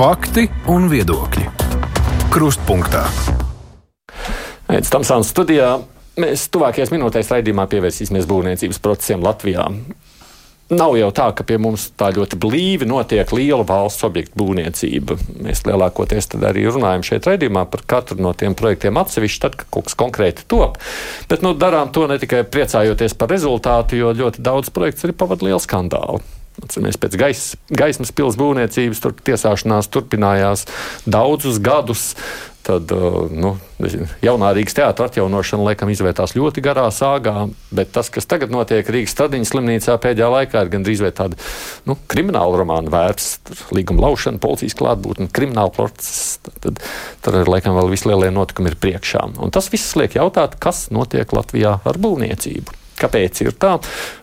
Fakti un viedokļi. Krustpunktā. Pēc tam sānās studijā mēs tuvākajās minūtēs raidījumā pievērsīsimies būvniecības procesiem Latvijā. Nav jau tā, ka pie mums tā ļoti blīvi notiek liela valsts objektu būvniecība. Mēs lielākoties arī runājam šeit raidījumā par katru no tiem projektiem atsevišķi, tad, kad kaut kas konkrēti top. Bet nu, darām to ne tikai priecājoties par rezultātu, jo ļoti daudz projekts arī pavada lielu skandālu. Atceramies, pēc gais, gaismas pilsētas būvniecības tur tiesāšanās turpinājās daudzus gadus. Tad uh, nu, jaunā Rīgas teātris atjaunošana laikam izvērtās ļoti garā sāgā, bet tas, kas tagad notiek Rīgas Stradiņas slimnīcā pēdējā laikā, ir gandrīz vai tāda nu, krimināla romāna vērts. Līguma laušana, policijas klātbūtne, krimināla process. Tad, tad ir laikam vēl vislielie notikumi ir priekšā. Un tas viss liek jautāt, kas notiek Latvijā ar būvniecību. Kāpēc ir tā?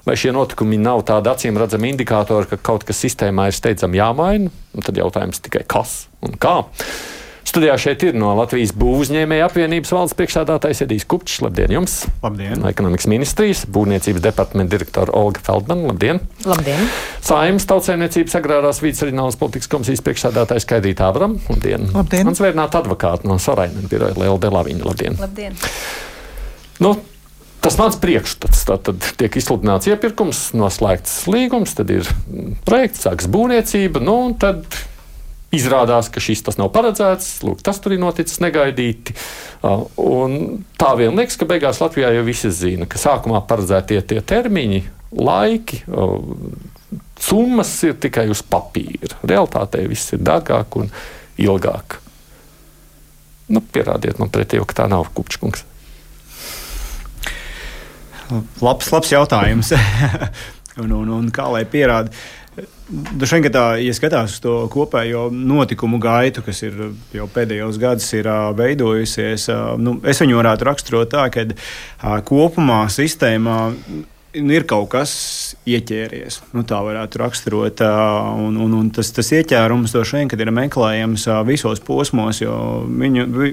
Vai šie notikumi nav tādi acīm redzami indikātori, ka kaut kas sistēmā ir steidzami jāmaina? Un tad jautājums tikai kas un kā. Studijā šeit ir no Latvijas būvniecības apvienības valdes priekšsādātājs Edijs Kupčs. Labdien jums! Labdien! No ekonomikas ministrijas būvniecības departamenta direktora Olga Feldmana. Labdien! Labdien! Saimnes tautsēmniecības agrārās vīdes reģionālās politikas komisijas priekšsādātājs Kaidītā Avram. Labdien! Labdien! Mans vērnāta advokāta no Soraina biroja Liela Delaviņa. Labdien! Labdien! Nu, Tas mans priekšstats. Tad tiek izsludināts iepirkums, noslēgts līgums, tad ir projekts, sākas būvniecība. Nu, izrādās, ka šis tas nav paredzēts. Lūk, tas tur ir noticis negaidīti. Un tā vien liekas, ka beigās Latvijā jau visi zina, ka sākumā paredzētie tie termiņi, laiki. Summas ir tikai uz papīra. Realtātē viss ir dārgāk un ilgāk. Nu, pierādiet man pretī, ka tā nav kupčkungs. Labs, labs jautājums. un, un, un kā lai pierāda? Dažreiz, kad tā, ja skatās uz to kopējo notikumu gaitu, kas ir jau pēdējos gados veidojusies, nu, es viņu varētu raksturot tā, ka kopumā sistēmā nu, ir kaut kas ieķēries. Nu, tā varētu raksturot. Un, un, un tas, tas ieķērums to šodien, kad ir meklējams visos posmos, jo viņu, vi,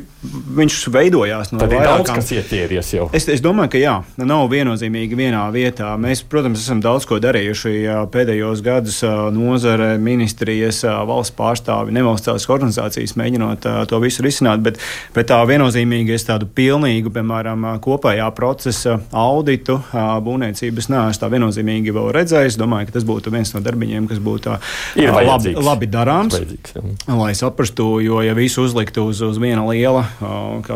viņš veidojās no Tad vairākām. ir daudz, kas ieķēries jau. Es, es domāju, ka jā, nav viennozīmīgi vienā vietā. Mēs, protams, esam daudz ko darījuši pēdējos gados nozare, ministrijas, valsts pārstāvi, nevalstiskās organizācijas mēģinot to visu risināt, bet, bet tā viennozīmīgi es tādu pilnīgu, piemēram, kopējā procesa auditu būvniecību es neesmu tā viennozīmīgi vēl redzējis. Domāju, ka tas būtu viens no darbiņiem, kas būtu labi, labi darāms. Lai saprastu, jo ja visu uzliktu uz, uz viena liela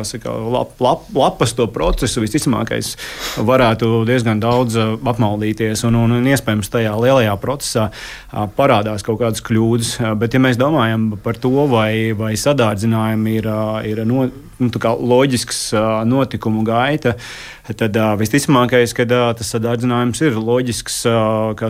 saka, lap, lap, lapas to procesu, visticamākais varētu diezgan daudz apmaldīties. Un, un, un iespējams tajā lielajā procesā parādās kaut kādas kļūdas. Bet, ja mēs domājam par to, vai, vai sadārdzinājumi ir, ir no, nu, loģisks notikumu gaita, tad visticamākais, ka tas sadārdzinājums ir loģisks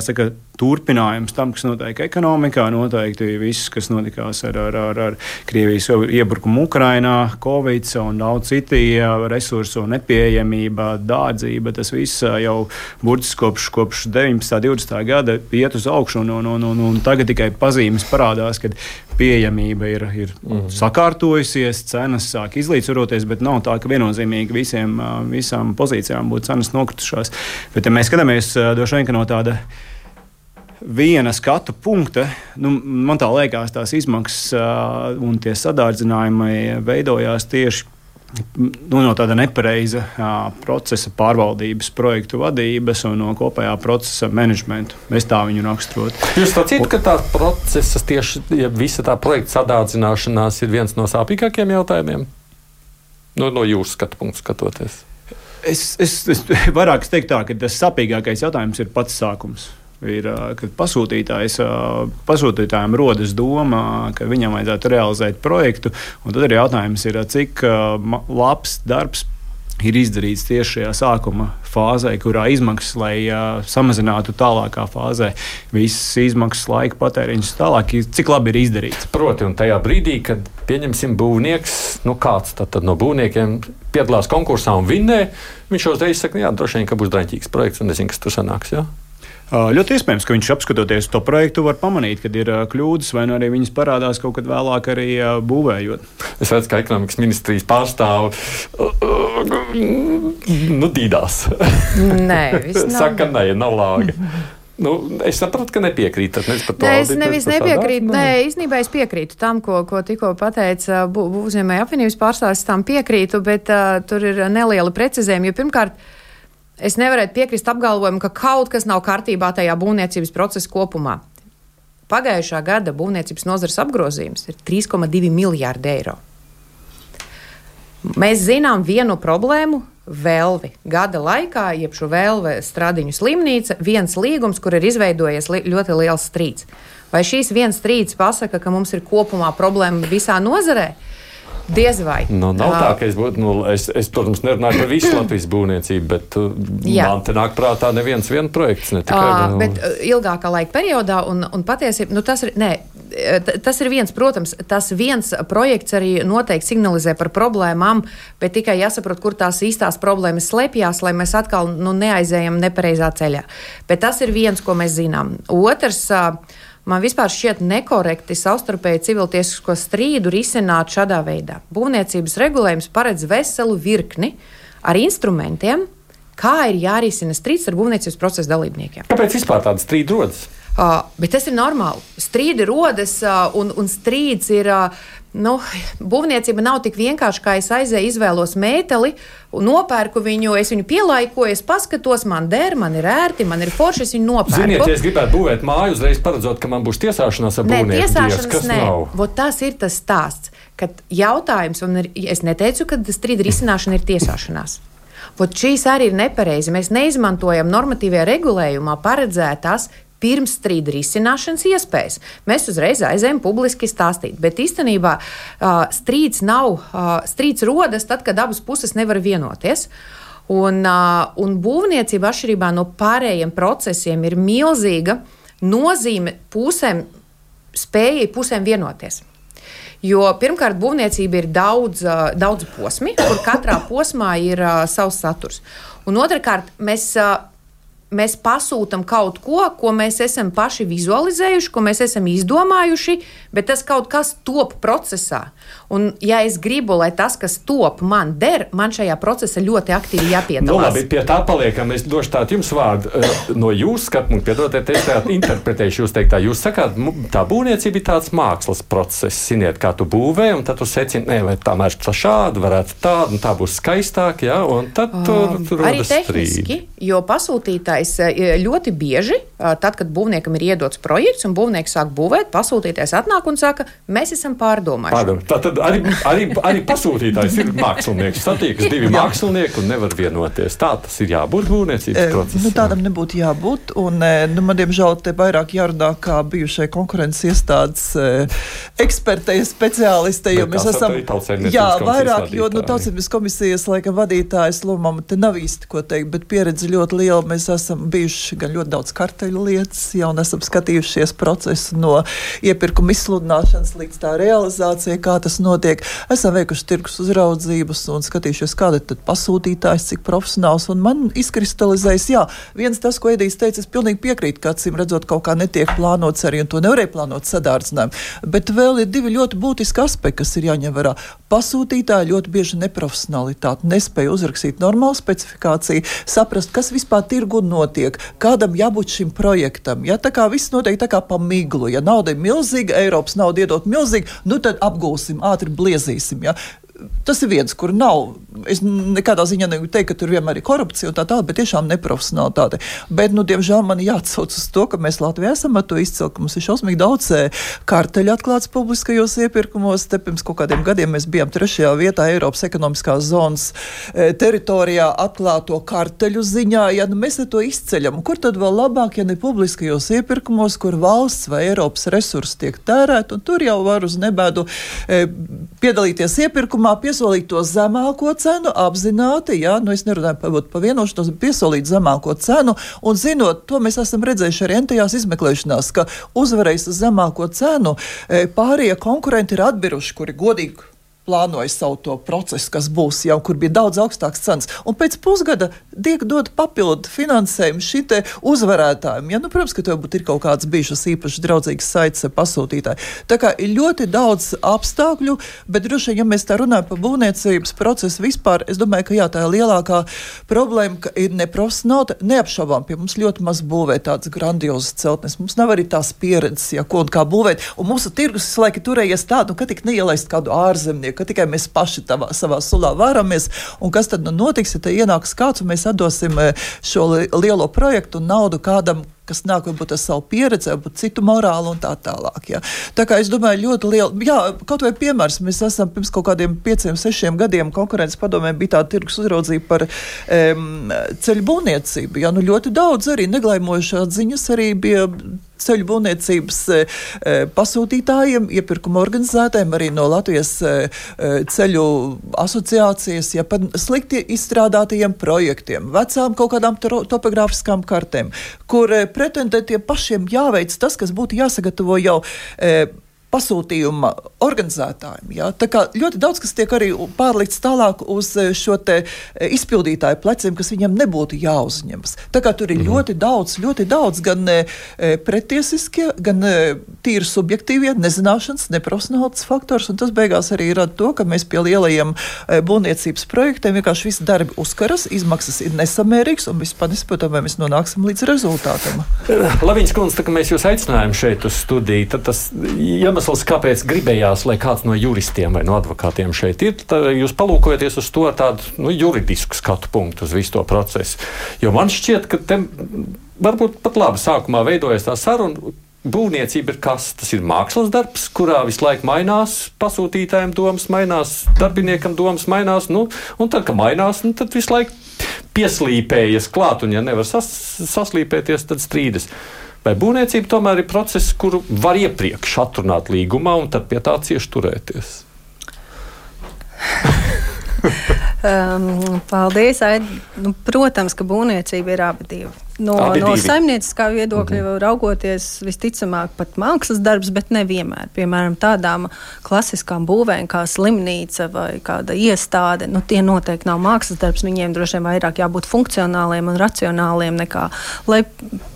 saka, turpinājums tam, kas notiek ekonomikā. Noteikti viss, kas notikās ar, ar, ar, ar Krievijas iebrukumu Ukrajinā, Covid un daudz citi resursu nepieejamība, dārdzība, tas viss jau burtiski kopš, kopš 19. un 20. gada iet uz augšu, un, un, un, un, un tagad tikai pazīmes parādās, ka pieejamība ir, ir mm sakārtojusies, cenas sāk izlīdzvaroties, bet nav tā, ka viennozīmīgi visiem, visām pozīcijām būtu cenas nokritušās. Bet, ja mēs skatāmies droši vien no tāda viena skatu punkta, nu, man tā liekas, tās izmaksas uh, un tie sadārdzinājumi veidojās tieši nu, no tāda nepareiza uh, procesa pārvaldības, projektu vadības un no kopējā procesa menedžmenta. Es tā viņu raksturotu. Jūs sacījat, ka tā procesa tieši ja visa tā projekta sadārdzināšanās ir viens no sāpīgākajiem jautājumiem? No, no jūsu skatu punktu skatoties. Es, es, es vairāk teiktu tā, ka tas sāpīgākais jautājums ir pats sākums ir, kad pasūtītājiem rodas doma, ka viņam vajadzētu realizēt projektu. Tad ir jautājums, ir, cik labs darbs ir izdarīts tieši šajā sākuma fāzē, kurā izmaksas, lai uh, samazinātu tālākā fāzē visas izmaksas, laika patēriņus, tālāk, cik labi ir izdarīts. Proti, un tajā brīdī, kad pieņemsim būvnieks, nu kāds tad, tad no būvniekiem piedalās konkursā un vinnē, viņš uzreiz saka, jā, droši vien, ka būs draņķīgs projekts un nezinu, kas tur sanāks. Jā? Ļoti iespējams, ka viņš apskatoties to projektu, var pamanīt, ka ir kļūdas, vai nu arī viņas parādās kaut kad vēlāk, arī būvējot. Es redzu, ka ekonomikas ministrijas pārstāv nu, dīdās. Nē, Saka, nē, nav lāga. Nu, es saprotu, ka nepiekrītat. Nē, es nevis nepiekrītu. Nē, īstenībā es piekrītu tam, ko, ko tikko pateica uzņēmēja apvienības pārstāvis. Tam piekrītu, bet uh, tur ir neliela precizējuma. Jo pirmkārt, es nevarētu piekrist apgalvojumam, ka kaut kas nav kārtībā tajā būvniecības procesa kopumā. Pagājušā gada būvniecības nozares apgrozījums ir 3,2 miljārdi eiro. Mēs zinām vienu problēmu, Velvi. Gada laikā, jeb šo vēlve stradiņu slimnīca, viens līgums, kur ir izveidojies li ļoti liels strīds. Vai šīs viens strīds pasaka, ka mums ir kopumā problēma visā nozarē? Diez vai. Nu, nav tā, ka es būtu, nu, es, es, protams, nerunāju par visu Latvijas būvniecību, bet uh, Jā. man te nāk prātā neviens viens projekts. Ne tikai, uh, nu. Bet ilgākā laika periodā, un, un patiesībā nu, tas ir, nē, tas ir viens, protams, tas viens projekts arī noteikti signalizē par problēmām, bet tikai jāsaprot, kur tās īstās problēmas slēpjas, lai mēs atkal nu, neaizējam nepareizā ceļā. Bet tas ir viens, ko mēs zinām. Otrs, uh, Man vispār šķiet nekorekti savstarpēji civiltiesisko strīdu risināt šādā veidā. Būvniecības regulējums paredz veselu virkni ar instrumentiem, kā ir jārisina strīds ar būvniecības procesa dalībniekiem. Kāpēc vispār tāda strīda rodas? Uh, bet tas ir normāli. Strīdi rodas, uh, un, un strīds ir. Uh, Nu, būvniecība nav tik vienkārši, kā es aizēju, izvēlos mēteli, nopērku viņu, es viņu pielaikoju, es paskatos, man der, man ir ērti, man ir forši, es viņu nopērku. Ziniet, ja es gribētu būvēt māju, uzreiz paredzot, ka man būs tiesāšanās ar būvnieku. Nē, tiesāšanās nē. Vot tas ir tas stāsts, ka jautājums, un ir, es neteicu, ka strīda risināšana ir tiesāšanās. Vot šīs arī ir nepareizi. Mēs neizmantojam normatīvajā regulējumā paredzētās pirms strīda risināšanas iespējas. Mēs uzreiz aizējām publiski stāstīt, bet īstenībā uh, strīds nav, uh, strīds rodas tad, kad abas puses nevar vienoties. Un, uh, un būvniecība atšķirībā no pārējiem procesiem ir milzīga nozīme pusēm, spējai pusēm vienoties. Jo pirmkārt, būvniecība ir daudz, daudz posmi, kur katrā posmā ir uh, savs saturs. Un otrkārt, mēs uh, mēs pasūtām kaut ko, ko mēs esam paši vizualizējuši, ko mēs esam izdomājuši, bet tas kaut kas top procesā. Un, ja es gribu, lai tas, kas top, man der, man šajā procesā ļoti aktīvi jāpiedalās. Nu, labi, pie tā paliekam. Es došu tādu jums vārdu. Eh, no jūsu skatu punkta, piedodiet, es tā interpretēšu jūs teiktā. Jūs sakāt, tā būvniecība ir tāds mākslas process. Ziniet, kā tu būvē, un tad tu secini, nē, vai tā mēs tā šādi varētu tādu, un tā būs skaistāk, jā, un tad tur, tur arī tehniski, strīdi. jo pasūtītāji pasūtītājs e, ļoti bieži, tad, kad būvniekam ir iedots projekts un būvnieks sāk būvēt, pasūtītājs atnāk un saka, mēs esam pārdomājuši. Pārdom. Tad arī, arī, arī pasūtītājs ir mākslinieks. Satiekas divi mākslinieki un nevar vienoties. Tā tas ir jābūt būvniecības e, procesam. Nu, tādam nebūtu jābūt. Un, nu, man, diemžēl, te vairāk jārunā kā bijušai konkurences iestādes ekspertei, speciālistei, jo mēs esam. Jā, vairāk, jo nu, tautsības komisijas laika vadītājs lomam te nav īsti ko teikt, bet pieredze ļoti liela. Mēs esam esam bijuši gan ļoti daudz karteļu lietas, jau esam skatījušies procesu no iepirkuma izsludināšanas līdz tā realizācijai, kā tas notiek. Esam veikuši tirgus uzraudzības un skatījušies, kāda ir pasūtītājs, cik profesionāls. Un man izkristalizējas, jā, viens tas, ko Edijs teica, es pilnīgi piekrītu, ka acīm redzot, kaut kā netiek plānots arī, un to nevarēja plānot sadārdzinājumu. Bet vēl ir divi ļoti būtiski aspekti, kas ir jāņem vērā. Pasūtītāji ļoti bieži neprofesionalitāti, nespēja uzrakstīt normālu specifikāciju, saprast, kas vispār tirgu notiek, kādam jābūt šim projektam. Ja tā kā viss notiek tā kā pa miglu, ja nauda ir milzīga, Eiropas nauda iedot milzīgi, nu tad apgūsim, ātri bliezīsim. Ja tas ir viens, kur nav. Es nekādā ziņā negribu teikt, ka tur vienmēr ir korupcija un tā tālāk, bet tiešām neprofesionālitāte. Bet, nu, diemžēl man jāatsauc uz to, ka mēs Latvijā esam ar to izcili, ka mums ir šausmīgi daudz karteļu atklāts publiskajos iepirkumos. Te pirms kaut kādiem gadiem mēs bijām trešajā vietā Eiropas ekonomiskās zonas e, teritorijā atklāto karteļu ziņā. Ja nu, mēs to izceļam, kur tad vēl labāk, ja ne publiskajos iepirkumos, kur valsts vai Eiropas resursi tiek tērēti, un tur jau var uz nebēdu e, piedalīties iepirkumā sākumā piesolīt to zemāko cenu apzināti, jā, nu es nerunāju par, par vienošanos, bet piesolīt zemāko cenu, un zinot, to mēs esam redzējuši arī entajās izmeklēšanās, ka uzvarējis uz zemāko cenu, e, pārējie konkurenti ir atbiruši, kuri godīgi plānoja savu to procesu, kas būs jau, kur bija daudz augstāks cenas. Un pēc pusgada tiek dot papildu finansējumu šitie uzvarētājiem. Ja, nu, protams, ka tev būtu kaut kāds bijušas īpaši draudzīgas saites ar pasūtītāju. Tā kā ir ļoti daudz apstākļu, bet droši vien, ja mēs tā runājam par būvniecības procesu vispār, es domāju, ka jā, tā ir lielākā problēma, ir neprofesionāli, neapšaubām pie mums ļoti maz būvē tādas grandiozas celtnes. Mums nav arī tās pieredzes, ja ko un kā būvēt. Un mūsu tirgus visu laiku turējies tādu, nu, ka tik neielaist kādu ārzemnieku, ka tikai mēs paši tavā, savā sulā varamies. Un kas tad nu notiks, ja te ienāks kāds un mēs atdosim eh, šo lielo projektu un naudu kādam, kas nāk varbūt ar savu pieredzi, varbūt citu morālu un tā tālāk. Ja. Tā kā es domāju, ļoti liela, jā, kaut vai piemērs, mēs esam pirms kaut kādiem pieciem, sešiem gadiem konkurences padomē bija tā tirgus uzraudzība par um, ceļu būvniecību. Ja, nu, ļoti daudz arī neglaimojušās ziņas arī bija ceļu būvniecības e, e, pasūtītājiem, iepirkuma organizētājiem, arī no Latvijas e, ceļu asociācijas, ja pat slikti izstrādātajiem projektiem, vecām kaut kādām topogrāfiskām kartēm, kur pretendentiem pašiem jāveic tas, kas būtu jāsagatavo jau pasūtījuma organizētājiem. Ja? Tā kā ļoti daudz kas tiek arī pārlikts tālāk uz eh, šo eh, izpildītāju pleciem, kas viņam nebūtu jāuzņemas. Tā kā tur ir mhm. ļoti daudz, ļoti daudz gan e, pretiesiskie, gan e, tīri subjektīvie, nezināšanas, neprofesionāls faktors, un tas beigās arī rada to, ka mēs pie lielajiem e, būvniecības projektiem vienkārši visi darbi uzkaras, izmaksas ir nesamērīgas, un vispār nesaprotam, vai mēs nonāksim līdz rezultātam. Laviņas kundze, tā kā mēs jūs aicinājām šeit uz studiju, tad tas, ja iemesls, kāpēc gribējās, lai kāds no juristiem vai no advokātiem šeit ir, tad jūs palūkojaties uz to tādu nu, juridisku skatu punktu uz visu to procesu. Jo man šķiet, ka te varbūt pat labi sākumā veidojas tā saruna. Būvniecība ir kas? Tas ir mākslas darbs, kurā visu laiku mainās pasūtītājiem domas, mainās darbiniekam domas, mainās. Nu, un tad, kad mainās, nu, tad visu laiku pieslīpējies klāt, un ja nevar sas, saslīpēties, tad strīdas. Vai būvniecība tomēr ir process, kuru var iepriekš atrunāt līgumā un tad pie tā cieši turēties? um, paldies! Aid. Nu, protams, ka būvniecība ir abi divi no, Abi no saimnieciskā viedokļa mm -hmm. raugoties, visticamāk, pat mākslas darbs, bet nevienmēr. Piemēram, tādām klasiskām būvēm kā slimnīca vai kāda iestāde, nu, tie noteikti nav mākslas darbs. Viņiem droši vien vairāk jābūt funkcionāliem un racionāliem nekā lai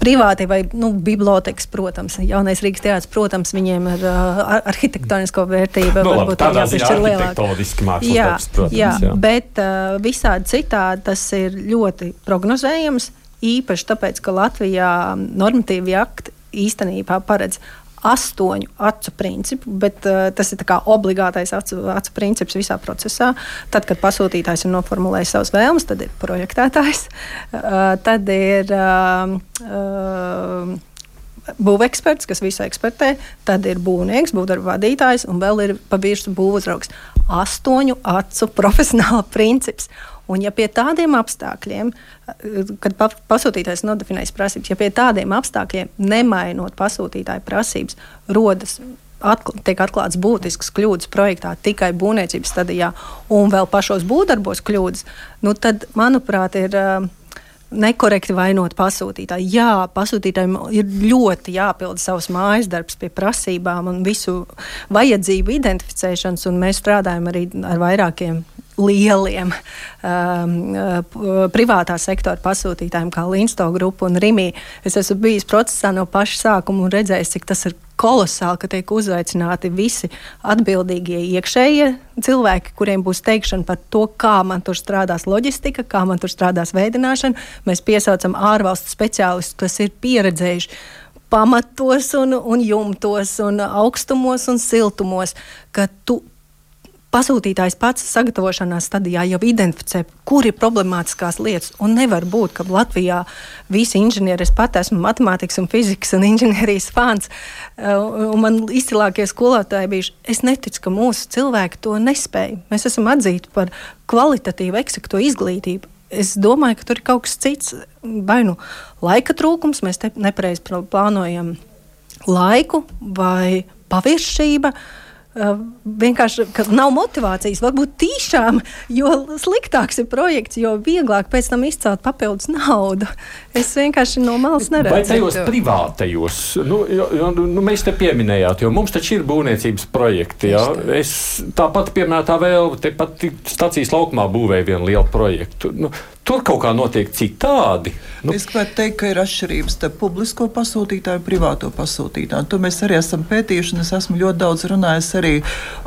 privāti vai nu, bibliotekas, protams. Jaunais Rīgas teātris, protams, viņiem ir uh, arhitektonisko vērtību. No, nu, varbūt tādā ziņā ir lielāka. Jā, darbs, protams, jā, jā, bet uh, visādi citādi tas ir ļoti prognozējams īpaši tāpēc, ka Latvijā normatīvi akti īstenībā paredz astoņu acu principu, bet uh, tas ir obligātais acu, acu princips visā procesā. Tad, kad pasūtītājs ir noformulējis savas vēlmes, tad ir projektētājs, uh, tad ir. Uh, uh, Būveksperts, kas visu ekspertē, tad ir būvnieks, būvdarbu vadītājs un vēl ir pavisam būvuzraugs. Astoņu acu profesionāla princips. Un, ja pie tādiem apstākļiem, kad pasūtītājs nodefinēs prasības, ja pie tādiem apstākļiem, nemainot pasūtītāja prasības, rodas atkl tiek atklāts būtisks kļūdas projektā tikai būvniecības stadijā un vēl pašos būvdarbos kļūdas, nu tad, manuprāt, ir. Uh, nekorekti vainot pasūtītāju. Jā, pasūtītājiem ir ļoti jāpilda savs mājas darbs pie prasībām un visu vajadzību identificēšanas, un mēs strādājam arī ar vairākiem lieliem um, privātā sektora pasūtītājiem, kā Linsto grupa un Rimī. Es esmu bijis procesā no paša sākuma un redzējis, cik tas ir kolosāli, ka tiek uzaicināti visi atbildīgie iekšējie cilvēki, kuriem būs teikšana par to, kā man tur strādās loģistika, kā man tur strādās veidināšana. Mēs piesaucam ārvalstu speciālistus, kas ir pieredzējuši pamatos, un, un jumtos, un augstumos un siltumos, ka tu pasūtītājs pats sagatavošanās stadijā jau identificē, kur ir problemātiskās lietas. Un nevar būt, ka Latvijā visi inženieri, es pat esmu matemātikas un fizikas un inženierijas fans, uh, un man izcilākie skolotāji bijuši. Es neticu, ka mūsu cilvēki to nespēja. Mēs esam atzīti par kvalitatīvu, eksaktu izglītību. Es domāju, ka tur ir kaut kas cits, vai nu laika trūkums, mēs nepareizi plānojam laiku, vai paviršība. Uh, vienkārši nav motivācijas, varbūt tīšām, jo sliktāks ir projekts, jo vieglāk pēc tam izcelt papildus naudu. Es vienkārši no malas neredzu. Vai tajos privātajos, nu, jo, jo, nu, mēs te pieminējāt, jo mums taču ir būvniecības projekti. Ja? Es tāpat pieminētā vēl, tepat stacijas laukumā būvēju vienu lielu projektu. Nu, Tur kaut kā notiek citādi. Nu. Es gribētu teikt, ka ir atšķirības starp publisko pasūtītāju un privāto pasūtītāju. To mēs arī esam pētījuši, un es esmu ļoti daudz runājis arī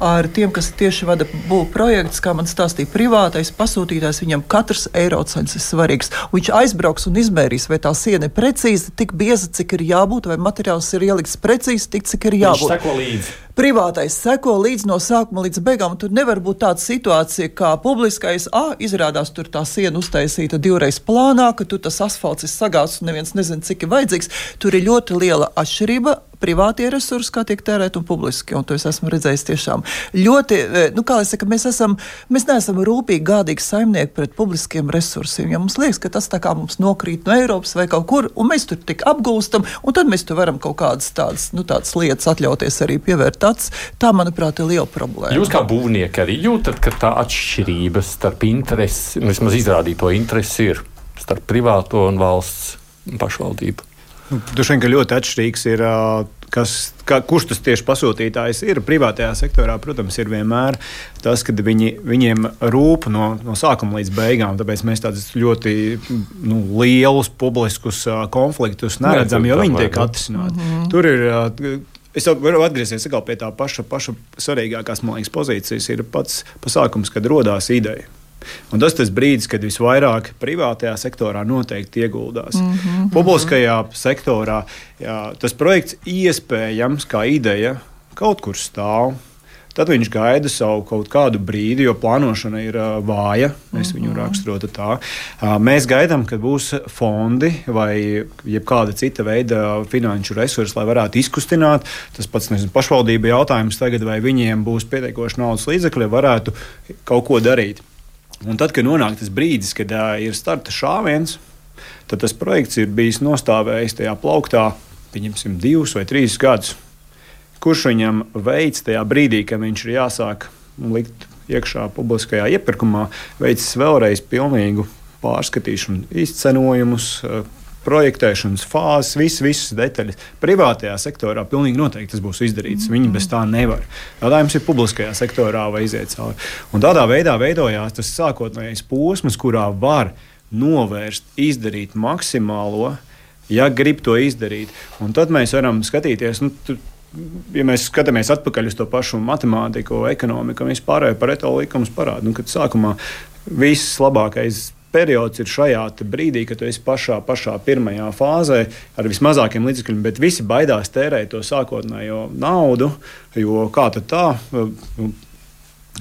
ar tiem, kas tieši vada būvniecības projektus. Kā man stāstīja, privātais pasūtītājs viņam katrs eiro cents ir svarīgs. Viņš aizbrauks un izmērīs, vai tā siena ir precīzi tik bieza, cik ir jābūt, vai materiāls ir ielikts precīzi tik, cik ir jābūt. Viņš seko līdzi privātais seko līdz no sākuma līdz beigām. Tur nevar būt tāda situācija, kā publiskais. Ah, izrādās, tur tā siena uztaisīta divreiz plānāka, tur tas asfalts ir sagāzts un neviens nezina, cik ir vajadzīgs. Tur ir ļoti liela atšķirība privātie resursi, kā tiek tērēti, un publiski. Un to es esmu redzējis tiešām ļoti, e, nu, kā jau teicu, mēs, esam, mēs neesam rūpīgi, gādīgi saimnieki pret publiskiem resursiem. Ja mums liekas, ka tas tā kā mums nokrīt no Eiropas vai kaut kur, un mēs tur tik apgūstam, un tad mēs tur varam kaut kādas tādas, nu, tādas lietas atļauties arī pievērt acis. Tā, manuprāt, ir liela problēma. Jūs kā būvnieki arī jūtat, ka tā atšķirība starp interesi, nu, vismaz izrādīto interesi ir starp privāto un valsts pašvaldību. Vien, ka ļoti atšķirīgs ir. Kas, kā, kurš tas tieši pasūtītājs ir? Privātajā sektorā, protams, ir vienmēr tas, ka viņi, viņiem rūp no, no sākuma līdz beigām. Tāpēc mēs tādus ļoti nu, lielus publiskus konfliktus neredzam, jo viņi tiek atrisināti. Mm -hmm. Tur ir. Es varu atgriezties pie tā paša, paša svarīgākās liekas, pozīcijas. Ir pats pasākums, kad radās ideja. Un tas ir brīdis, kad visvairāk privātajā sektorā noteikti ieguldās. Mm -hmm. Publiskajā sektorā jā, tas projekts iespējams kā ideja kaut kur stāv. Tad viņš gaida savu kaut kādu brīdi, jo plānošana ir vāja. Es viņu mhm. raksturotu tā. Mēs gaidām, ka būs fondi vai kāda cita veida finanšu resursi, lai varētu izkustināt. Tas pats nezinu, pašvaldība jautājums tagad, vai viņiem būs pietiekoši naudas līdzekļi, lai varētu kaut ko darīt. Un tad, kad nonāk tas brīdis, kad uh, ir starta šāviens, tad tas projekts ir bijis nostājis tajā plauktā, pieņemsim, divus vai trīs gadus. Kurš viņam veids tajā brīdī, kad viņš ir jāsāk likt iekšā publiskajā iepirkumā, veids vēlreiz pilnīgu pārskatīšanu, izcenojumus, projektēšanas fāzes, visas, visas detaļas. Privātajā sektorā pilnīgi noteikti tas būs izdarīts. Viņi bez tā nevar. Jautājums ir publiskajā sektorā vai iziet cauri. Un tādā veidā veidojās tas sākotnējais posms, kurā var novērst, izdarīt maksimālo, ja grib to izdarīt. Un tad mēs varam skatīties. Nu, tu, ja mēs skatāmies atpakaļ uz to pašu matemātiku, ekonomiku un vispārējo par eto likumus parādu, nu, kad sākumā viss labākais periods ir šajā brīdī, kad tu esi pašā, pašā pirmajā fāzē ar vismazākiem līdzekļiem, bet visi baidās tērēt to sākotnējo naudu, jo kā tad tā? Nu,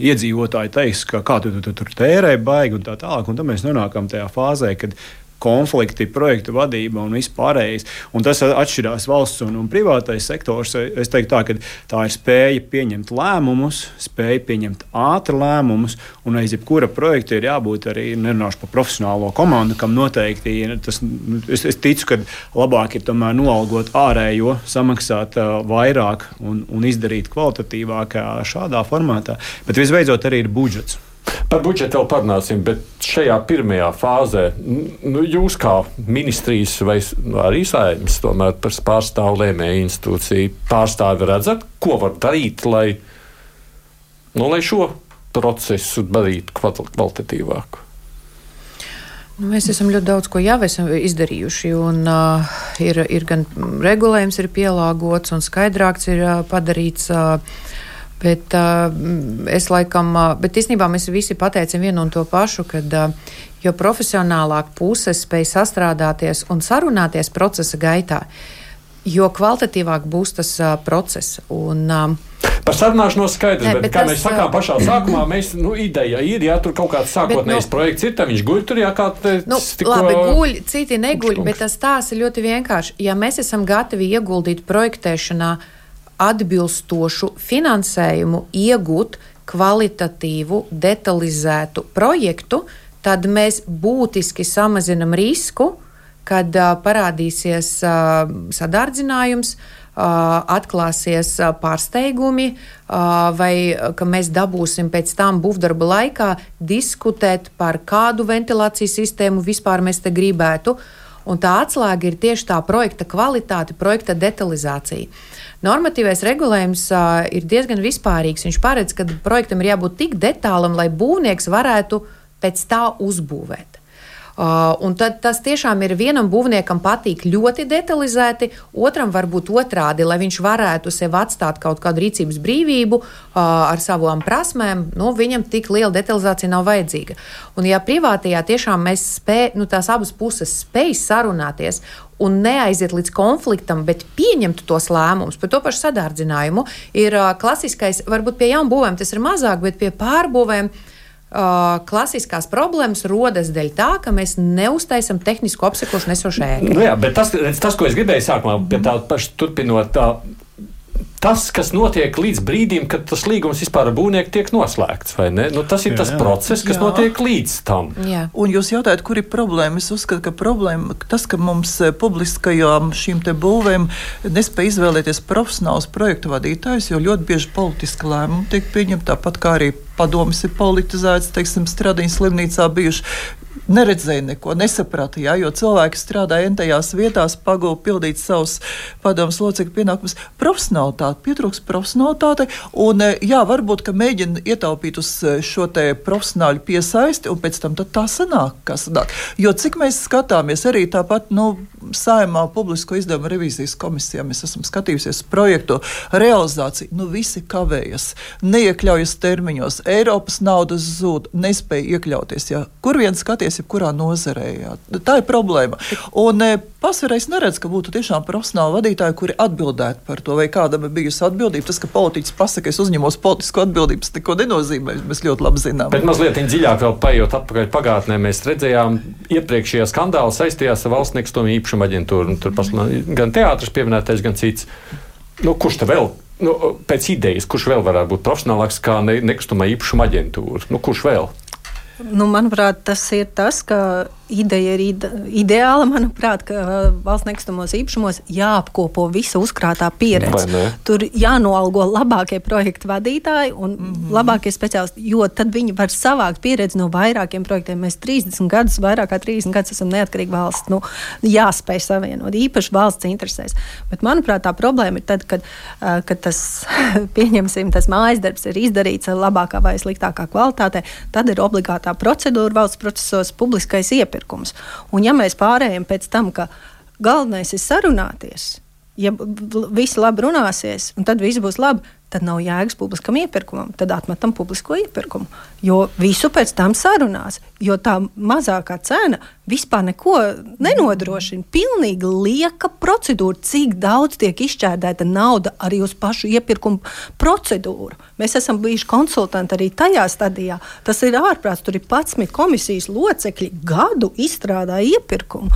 iedzīvotāji teiks, ka kā tu, tu, tu tur tērē, baigi un tā tālāk. Un tad mēs nonākam tajā fāzē, kad konflikti, projektu vadība un viss pārējais. Un tas atšķirās valsts un, un privātais sektors. Es teiktu, tā, ka tā ir spēja pieņemt lēmumus, spēja pieņemt ātri lēmumus, un aiz jebkura projekta ir jābūt arī nerunāšu par profesionālo komandu, kam noteikti tas, es, es ticu, ka labāk ir tomēr noalgot ārējo, samaksāt uh, vairāk un, un izdarīt kvalitatīvāk šādā formātā. Bet visbeidzot arī ir budžets. Par budžetu vēl parunāsim, bet šajā pirmajā fāzē nu, jūs kā ministrijas vai arī saimnes, tomēr par pārstāvu lēmēju institūciju pārstāvi redzat, ko var darīt, lai, nu, lai šo procesu darītu kvalitatīvāku? Nu, mēs esam ļoti daudz ko jau izdarījuši. Un, uh, ir, ir gan regulējums, ir pielāgots un skaidrāks ir uh, padarīts. Uh, Bet uh, es laikam, uh, bet īstenībā mēs visi pateicam vienu un to pašu, ka uh, jo profesionālāk puses spēj sastrādāties un sarunāties procesa gaitā, jo kvalitatīvāk būs tas uh, process. Un, uh, Par sarunāšanos skaidrs, ne, bet, bet kā tas, mēs sakām pašā sākumā, mēs, nu, ideja ir, ja tur kaut kāds sākotnējs nu, projekts ir, tad viņš guļ tur, ja kā te, nu, tikko... Labi, guļ, citi neguļ, bet tas tās ir ļoti vienkārši. Ja mēs esam gatavi ieguldīt projektēšanā, uh, atbilstošu finansējumu iegūt kvalitatīvu, detalizētu projektu, tad mēs būtiski samazinam risku, kad uh, parādīsies uh, sadārdzinājums, uh, atklāsies uh, pārsteigumi, uh, vai ka mēs dabūsim pēc tam būvdarba laikā diskutēt par kādu ventilācijas sistēmu vispār mēs te gribētu. Un tā atslēga ir tieši tā projekta kvalitāte, projekta detalizācija. Normatīvais regulējums uh, ir diezgan vispārīgs. Viņš paredz, ka projektam ir jābūt tik detālam, lai būvnieks varētu pēc tā uzbūvēt. Uh, un tad tas tiešām ir vienam būvniekam patīk ļoti detalizēti, otram varbūt otrādi, lai viņš varētu sev atstāt kaut kādu rīcības brīvību uh, ar savām prasmēm. Nu, viņam tik liela detalizācija nav vajadzīga. Un, ja privātajā tiešām mēs spējam, nu, tās abas puses spēj sarunāties un neaiziet līdz konfliktam, bet pieņemt tos lēmumus par to pašu sadārdzinājumu, ir uh, klasiskais, varbūt pie jaunbūvēm tas ir mazāk, bet pie pārbūvēm. Uh, klasiskās problēmas rodas dēļ tā, ka mēs neuztaisām tehnisku apsekošanu nesošu ēku. Nu jā, bet tas, tas, ko es gribēju sākumā, tā paša turpinot, tā, tas, kas notiek līdz brīdim, kad tas līgums vispār ar būvnieku tiek noslēgts. Nu, tas ir jā, tas jā. process, kas jā. notiek līdz tam. Jā. Un jūs jautājat, kur ir problēma? Es uzskatu, ka problēma tas, ka mums eh, publiskajām šīm būvēm nespēja izvēlēties profesionāls projektu vadītājus, jo ļoti bieži politiski lēmumi tiek pieņemti tāpat kā arī padomus ir politizēts, teiksim, Stradīnas slimnīcā bijuši neredzēja neko, nesaprata. Ja, jo cilvēki strādāja entajās vietās, pagūda pildīt savus padomus locekļu pienākumus. Profesionālitāte, pietrūks profesionālitāte. Un, e, jā, varbūt, ka mēģina ietaupīt uz e, šo profesionāļu piesaisti, un pēc tam tā sanāk, kas sanāk. Jo cik mēs skatāmies arī tāpat, nu, saimā publisko izdevumu revīzijas komisijā, mēs esam skatījušies projektu realizāciju, nu, visi kavējas, neiekļaujas termiņos, Eiropas naudas zūd, nespēja iekļauties. Ja. Kur vien skaties? jebkurā nozarē. Jā. Tā ir problēma. Un e, pasvarēs neredz, ka būtu tiešām profesionāli vadītāji, kuri atbildētu par to, vai kādam ir bijusi atbildība. Tas, ka politiķis pasaka, es uzņemos politisko atbildību, tas neko nenozīmē. Mēs ļoti labi zinām. Bet mazliet dziļāk vēl paiet atpakaļ pagātnē, mēs redzējām iepriekšējā skandāla saistījās ar valsts nekustamā īpašuma aģentūru. Tur gan teātris pieminētais, gan cits. Nu, kurš te vēl nu, pēc idejas, kurš vēl varētu būt profesionālāks kā ne, nekustamā īpašuma aģentūra? Nu, kurš vēl? Nu, manuprāt, tas ir tas, ka ideja ir ide, ideāla, manuprāt, ka valsts nekustamos īpašumos jāapkopo visa uzkrātā pieredze. Tur jānoalgo labākie projektu vadītāji un mm -hmm. labākie speciālisti, jo tad viņi var savākt pieredzi no vairākiem projektiem. Mēs 30 gadus, vairāk kā 30 gadus esam neatkarīgi valsts. Nu, jāspēj savienot, īpaši valsts interesēs. Bet, manuprāt, tā problēma ir tad, kad, kad tas, pieņemsim, tas mājas darbs ir izdarīts labākā vai sliktākā kvalitātē, tad ir obligātā procedūra valsts procesos publiskais iepirkums iepirkums. Un ja mēs pārējām pēc tam, ka galvenais ir sarunāties, ja visi labi runāsies, un tad viss būs labi, tad nav jēgas publiskam iepirkumam. Tad atmetam publisko iepirkumu. Jo visu pēc tam sarunās. Jo tā mazākā cena vispār neko nenodrošina. Pilnīgi lieka procedūra, cik daudz tiek izšķērdēta nauda arī uz pašu iepirkumu procedūru. Mēs esam bijuši konsultanti arī tajā stadijā. Tas ir ārprāts. Tur ir 11 komisijas locekļi gadu izstrādāja iepirkumu.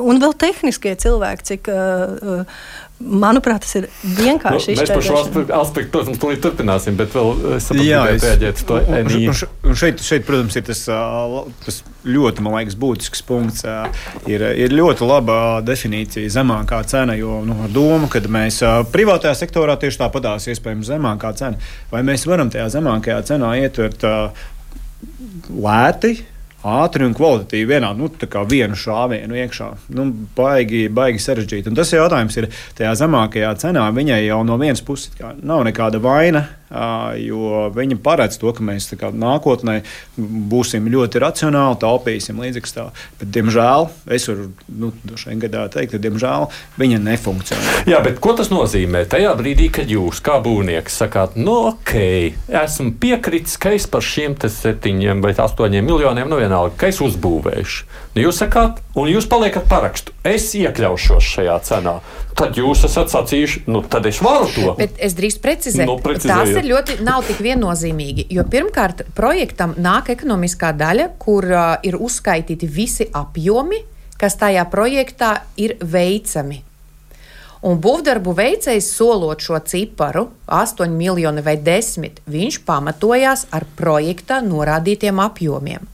Un vēl tehniskie cilvēki, cik uh, Manuprāt, tas ir vienkārši nu, mēs par šo aspektu, protams, turpināsim, bet vēl es saprotu, reaģēt uz to NI. Un, un šeit, šeit, protams, ir tas, tas ļoti, man liekas, būtisks punkts. Ir, ir ļoti laba definīcija zemākā cena, jo nu, ar domu, ka mēs privātajā sektorā tieši tāpatās iespējams zemākā cena. Vai mēs varam tajā zemākajā cenā ietvert lēti? Ātri un kvalitatīvi vienā, nu, tā kā vienu šāvienu iekšā. Nu, baigi, baigi sarežģīti. Un tas jautājums ir tajā zemākajā cenā. Viņai jau no vienas puses nav nekāda vaina jo viņi paredz to, ka mēs kā, nākotnē būsim ļoti racionāli, taupīsim līdzekļus. Bet, diemžēl, es varu nu, gadā teikt, ka diemžēl viņa nefunkcionē. Jā, bet ko tas nozīmē? Tajā brīdī, kad jūs kā būvnieks sakāt, nu, ok, esmu piekritis, ka es par šiem septiņiem vai astoņiem miljoniem, nu vienalga, ka es uzbūvēšu. Nu, jūs sakāt, un jūs paliekat parakstu. Es iekļaušos šajā cenā. Tad jūs esat sacījuši, nu, tad es varu to. Bet es drīkst precizēt, nu, tas ir ļoti nav tik viennozīmīgi. Jo pirmkārt, projektam nāk ekonomiskā daļa, kur uh, ir uzskaitīti visi apjomi, kas tajā projektā ir veicami. Un būvdarbu veicējs solot šo ciparu, 8 miljoni vai 10, viņš pamatojās ar projektā norādītiem apjomiem.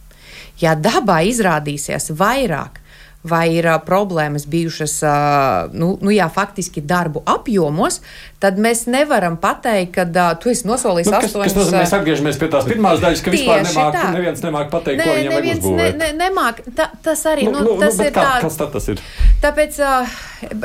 Ja dabā izrādīsies vairāk, vai ir uh, problēmas bijušas uh, nu, nu, jā, faktiski darbu apjomos, tad mēs nevaram pateikt, ka uh, tu esi nosolījis nu, astoņas. Tas nozīmē, mēs atgriežamies pie tās pirmās daļas, ka vispār nemāk, neviens nemāk pateikt, ne, ko viņam uzbūvēt. Ne, ne, nemāk, ta, tas arī, nu, nu, nu, tas nu, ir kā, kas tad tas ir? Tāpēc uh,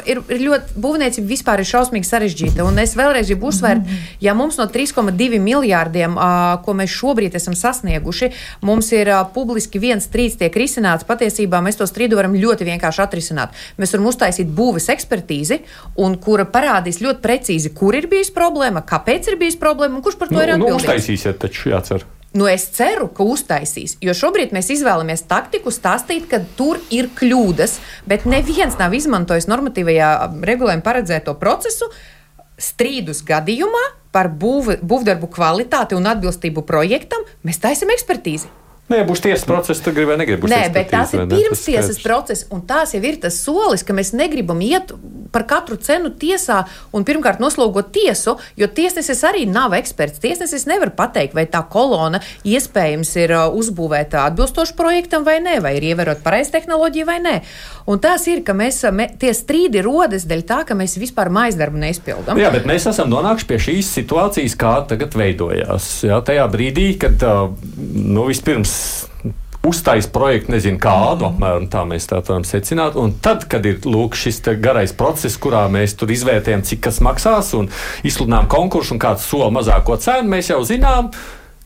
ir, ir ļoti būvniecība vispār ir šausmīgi sarežģīta. Un es vēlreiz gribu uzsvērt, ja mums no 3,2 miljārdiem, uh, ko mēs šobrīd esam sasnieguši, mums ir uh, publiski viens strīds tiek risināts, patiesībā mēs to strīdu varam ļoti vienkārši atrisināt. Mēs varam uztaisīt būves ekspertīzi, un kura parādīs ļoti precīzi, kur ir bijusi problēma, kāpēc ir bijusi problēma un kurš par to nu, ir nu, atbildīgs. Nu, uztaisīsiet taču jācer. Nu, es ceru, ka uztaisīs, jo šobrīd mēs izvēlamies taktiku stāstīt, ka tur ir kļūdas, bet neviens nav izmantojis normatīvajā regulējumā paredzēto procesu strīdus gadījumā par būv, būvdarbu kvalitāti un atbilstību projektam. Mēs taisam ekspertīzi. Nē, būs tiesas process, tad gribi vai negribi. Nē, bet tās ir pirms tiesas process, un tās jau ir tas solis, ka mēs negribam iet par katru cenu tiesā un pirmkārt noslogot tiesu, jo tiesnesis arī nav eksperts. Tiesnesis nevar pateikt, vai tā kolona iespējams ir uh, uzbūvēta atbilstoši projektam vai nē, vai ir ievērot pareizi tehnoloģiju vai nē. Un tās ir, ka mēs, uh, me, tie strīdi rodas dēļ tā, ka mēs vispār maizdarbu neizpildām. Jā, bet mēs esam nonākuši pie šīs situācijas, kā tagad veidojās. Jā, tajā brīdī, kad uh, nu, vispirms uztais projektu, nezinu kādu, apmēram tā mēs tā varam secināt. Un tad, kad ir lūk, šis garais process, kurā mēs tur izvērtējam, cik kas maksās un izsludinām konkursu un kāds sola mazāko cenu, mēs jau zinām,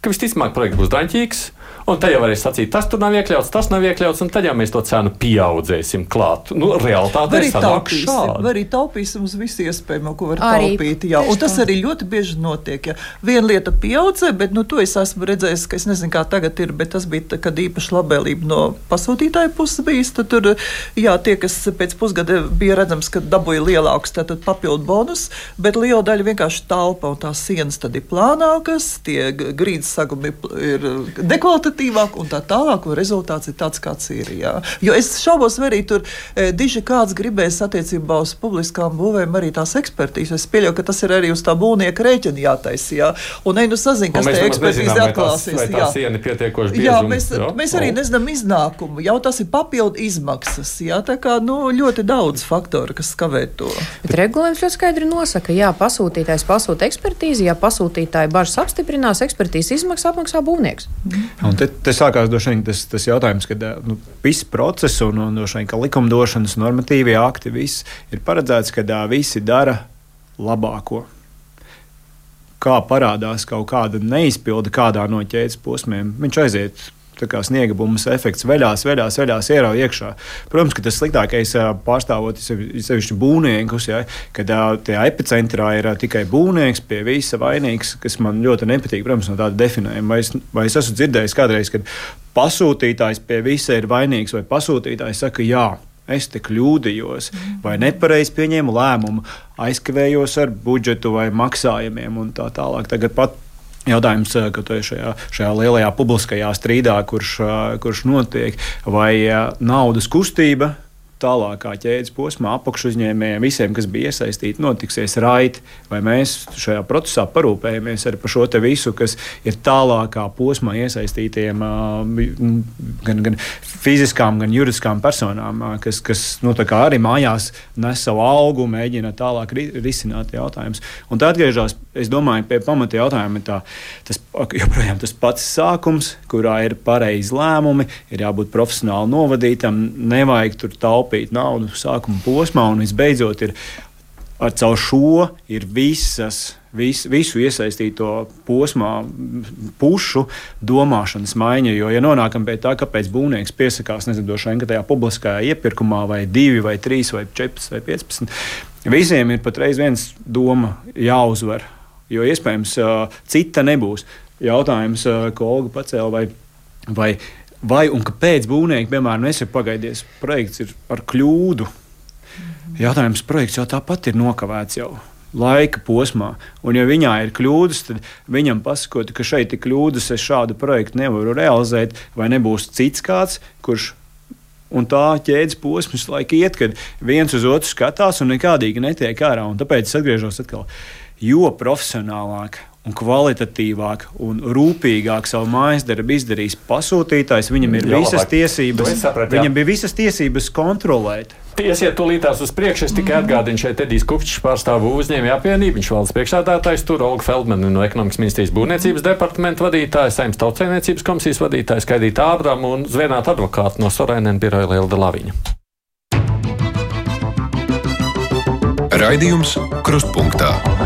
ka visticamāk projekts būs daņķīgs. Un tad jau varēs sacīt, tas tur nav iekļauts, tas nav iekļauts, un tad jau mēs to cenu pieaudzēsim klāt. Nu, realitāte ir tāda. Arī taupīsim uz visu iespējamo, ko var arī, taupīt. Jā, un tas arī ļoti bieži notiek. Ja. Viena lieta pieaudzē, bet nu, to es esmu redzējis, ka es nezinu, kā tagad ir, bet tas bija, kad īpaši labēlība no pasūtītāja puses bijis. Tad tur, jā, tie, kas pēc pusgada bija redzams, ka dabūja lielāks papildu bonus, bet liela daļa vienkārši talpa un tās sienas tad ir plānākas, tie grīdas sagumi ir dekvalitatīvi efektīvāk un tā tālāk, un rezultāts ir tāds, kāds ir. Jā. Jo es šaubos, vai arī tur e, diži kāds gribēs attiecībā uz publiskām būvēm arī tās ekspertīzes. Es pieļauju, ka tas ir arī uz tā būvnieka rēķina jātaisa. Jā. Un ej, nu sazin, kas te ekspertīze atklāsies. Vai tā siena pietiekoši bieži. Jā, mēs, jā? mēs arī oh. nezinām iznākumu. Jau tas ir papildu izmaksas. Jā, tā kā nu, ļoti daudz faktoru, kas skavē to. Bet regulējums ļoti skaidri nosaka, jā, pasūtītājs pasūta ekspertīzi, ja pasūtītāji bažas apstiprinās, ekspertīzes izmaksas apmaksā būvnieks. Mm. Un te te, te sākās vien, tas, tas jautājums, ka nu, viss process un, un vien, likumdošanas normatīvie akti ir paredzēts, ka visi dara labāko. Kā parādās kaut kāda neizpilde kādā no ķēdes posmiem, viņš aiziet sniega bumbas efekts veļās, veļās, veļās, ierauj iekšā. Protams, ka tas sliktākais pārstāvot sevišķi būvniekus, ja, kad tajā epicentrā ir tikai būvnieks pie visa vainīgs, kas man ļoti nepatīk, protams, no tāda definējuma. Vai es, vai es esmu dzirdējis kādreiz, kad pasūtītājs pie visa ir vainīgs, vai pasūtītājs saka, jā. Es te kļūdījos, vai nepareizi pieņēmu lēmumu, aizkavējos ar budžetu vai maksājumiem un tā tālāk. Tagad pat Jautājums, eh, ka šajā, šajā lielajā publiskajā strīdā, kurš, eh, kurš notiek, vai eh, naudas kustība tālākā ķēdes posmā apakšuzņēmējiem, visiem, kas bija iesaistīti, notiksies raiti, vai mēs šajā procesā parūpējamies par šo visu, kas ir tālākā posmā iesaistītiem gan, gan fiziskām, gan juridiskām personām, kas, kas nu, arī mājās nes savu algu, mēģina tālāk risināt jautājumus. Un tad atgriežas, es domāju, pie pamata jautājuma, tā, tas joprojām tas pats sākums, kurā ir pareizi lēmumi, ir jābūt profesionāli novadītam, nevajag tur taupīt taupīt naudu sākuma posmā, un visbeidzot ir ar caur šo ir visas. Vis, visu iesaistīto posmā, pušu domāšanas maiņa. Jo, ja nonākam pie tā, kāpēc būvnieks piesakās nezinu, tajā publiskajā iepirkumā, vai divi, vai trīs, vai četras, vai piecpadsmit, visiem ir patreiz viens doma jāuzvar. Jo iespējams, cita nebūs. Jautājums, ko Olga pacēla, vai, vai Vai un kāpēc būvnieki, piemēram, nesaka, pagaidies, projekts ir ar kļūdu? Jautājums, projekts jau tāpat ir nokavēts jau laika posmā. Un, ja viņā ir kļūdas, tad viņam pasakot, ka šeit ir kļūdas, es šādu projektu nevaru realizēt, vai nebūs cits kāds, kurš. Un tā ķēdes posms laika iet, kad viens uz otru skatās un nekādīgi netiek ārā. Un tāpēc es atgriežos atkal. Jo profesionālāk un kvalitatīvāk un rūpīgāk savu mājas darbu izdarījis pasūtītājs. Viņam ir jā, visas labāk. tiesības, saprat, viņam bija visas tiesības kontrolēt. Iesiet tūlītās uz priekšu. Es tikai atgādinu, šeit Edijs Kupčs pārstāv uzņēmēju apvienību. Viņš valdes priekšstādātājs tur, Olga Feldmana no ekonomikas ministrijas būvniecības departamenta vadītāja, saimnes tautsēmniecības komisijas vadītāja, Skaidīta Ābrama un Zvienāta advokāta no Sorēnēna biroja Lielda Laviņa. Raidījums Krustpunktā.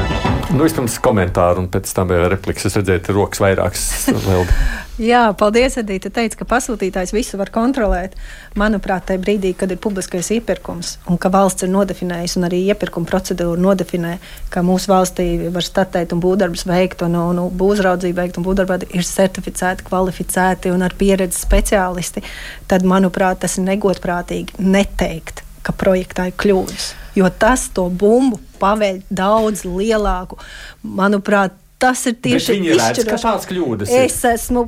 Nu, vispirms komentāru, un pēc tam vēl repliks. Es redzēju, ka rokas vairākas. Jā, paldies, Edita. Tu teici, ka pasūtītājs visu var kontrolēt. Manuprāt, tajā brīdī, kad ir publiskais iepirkums un ka valsts ir nodefinējusi un arī iepirkuma procedūra nodefinē, ka mūsu valstī var statēt un būvdarbus veikt un, un, un būvraudzību veikt un būvdarbā ir certificēti, kvalificēti un ar pieredzi speciālisti, tad, manuprāt, tas ir negodprātīgi neteikt, ka projektā ir kļūdas jo tas to bumbu paveļ daudz lielāku. Manuprāt, tas ir tieši izšķiroši. Kādas kļūdas? Ir? Es esmu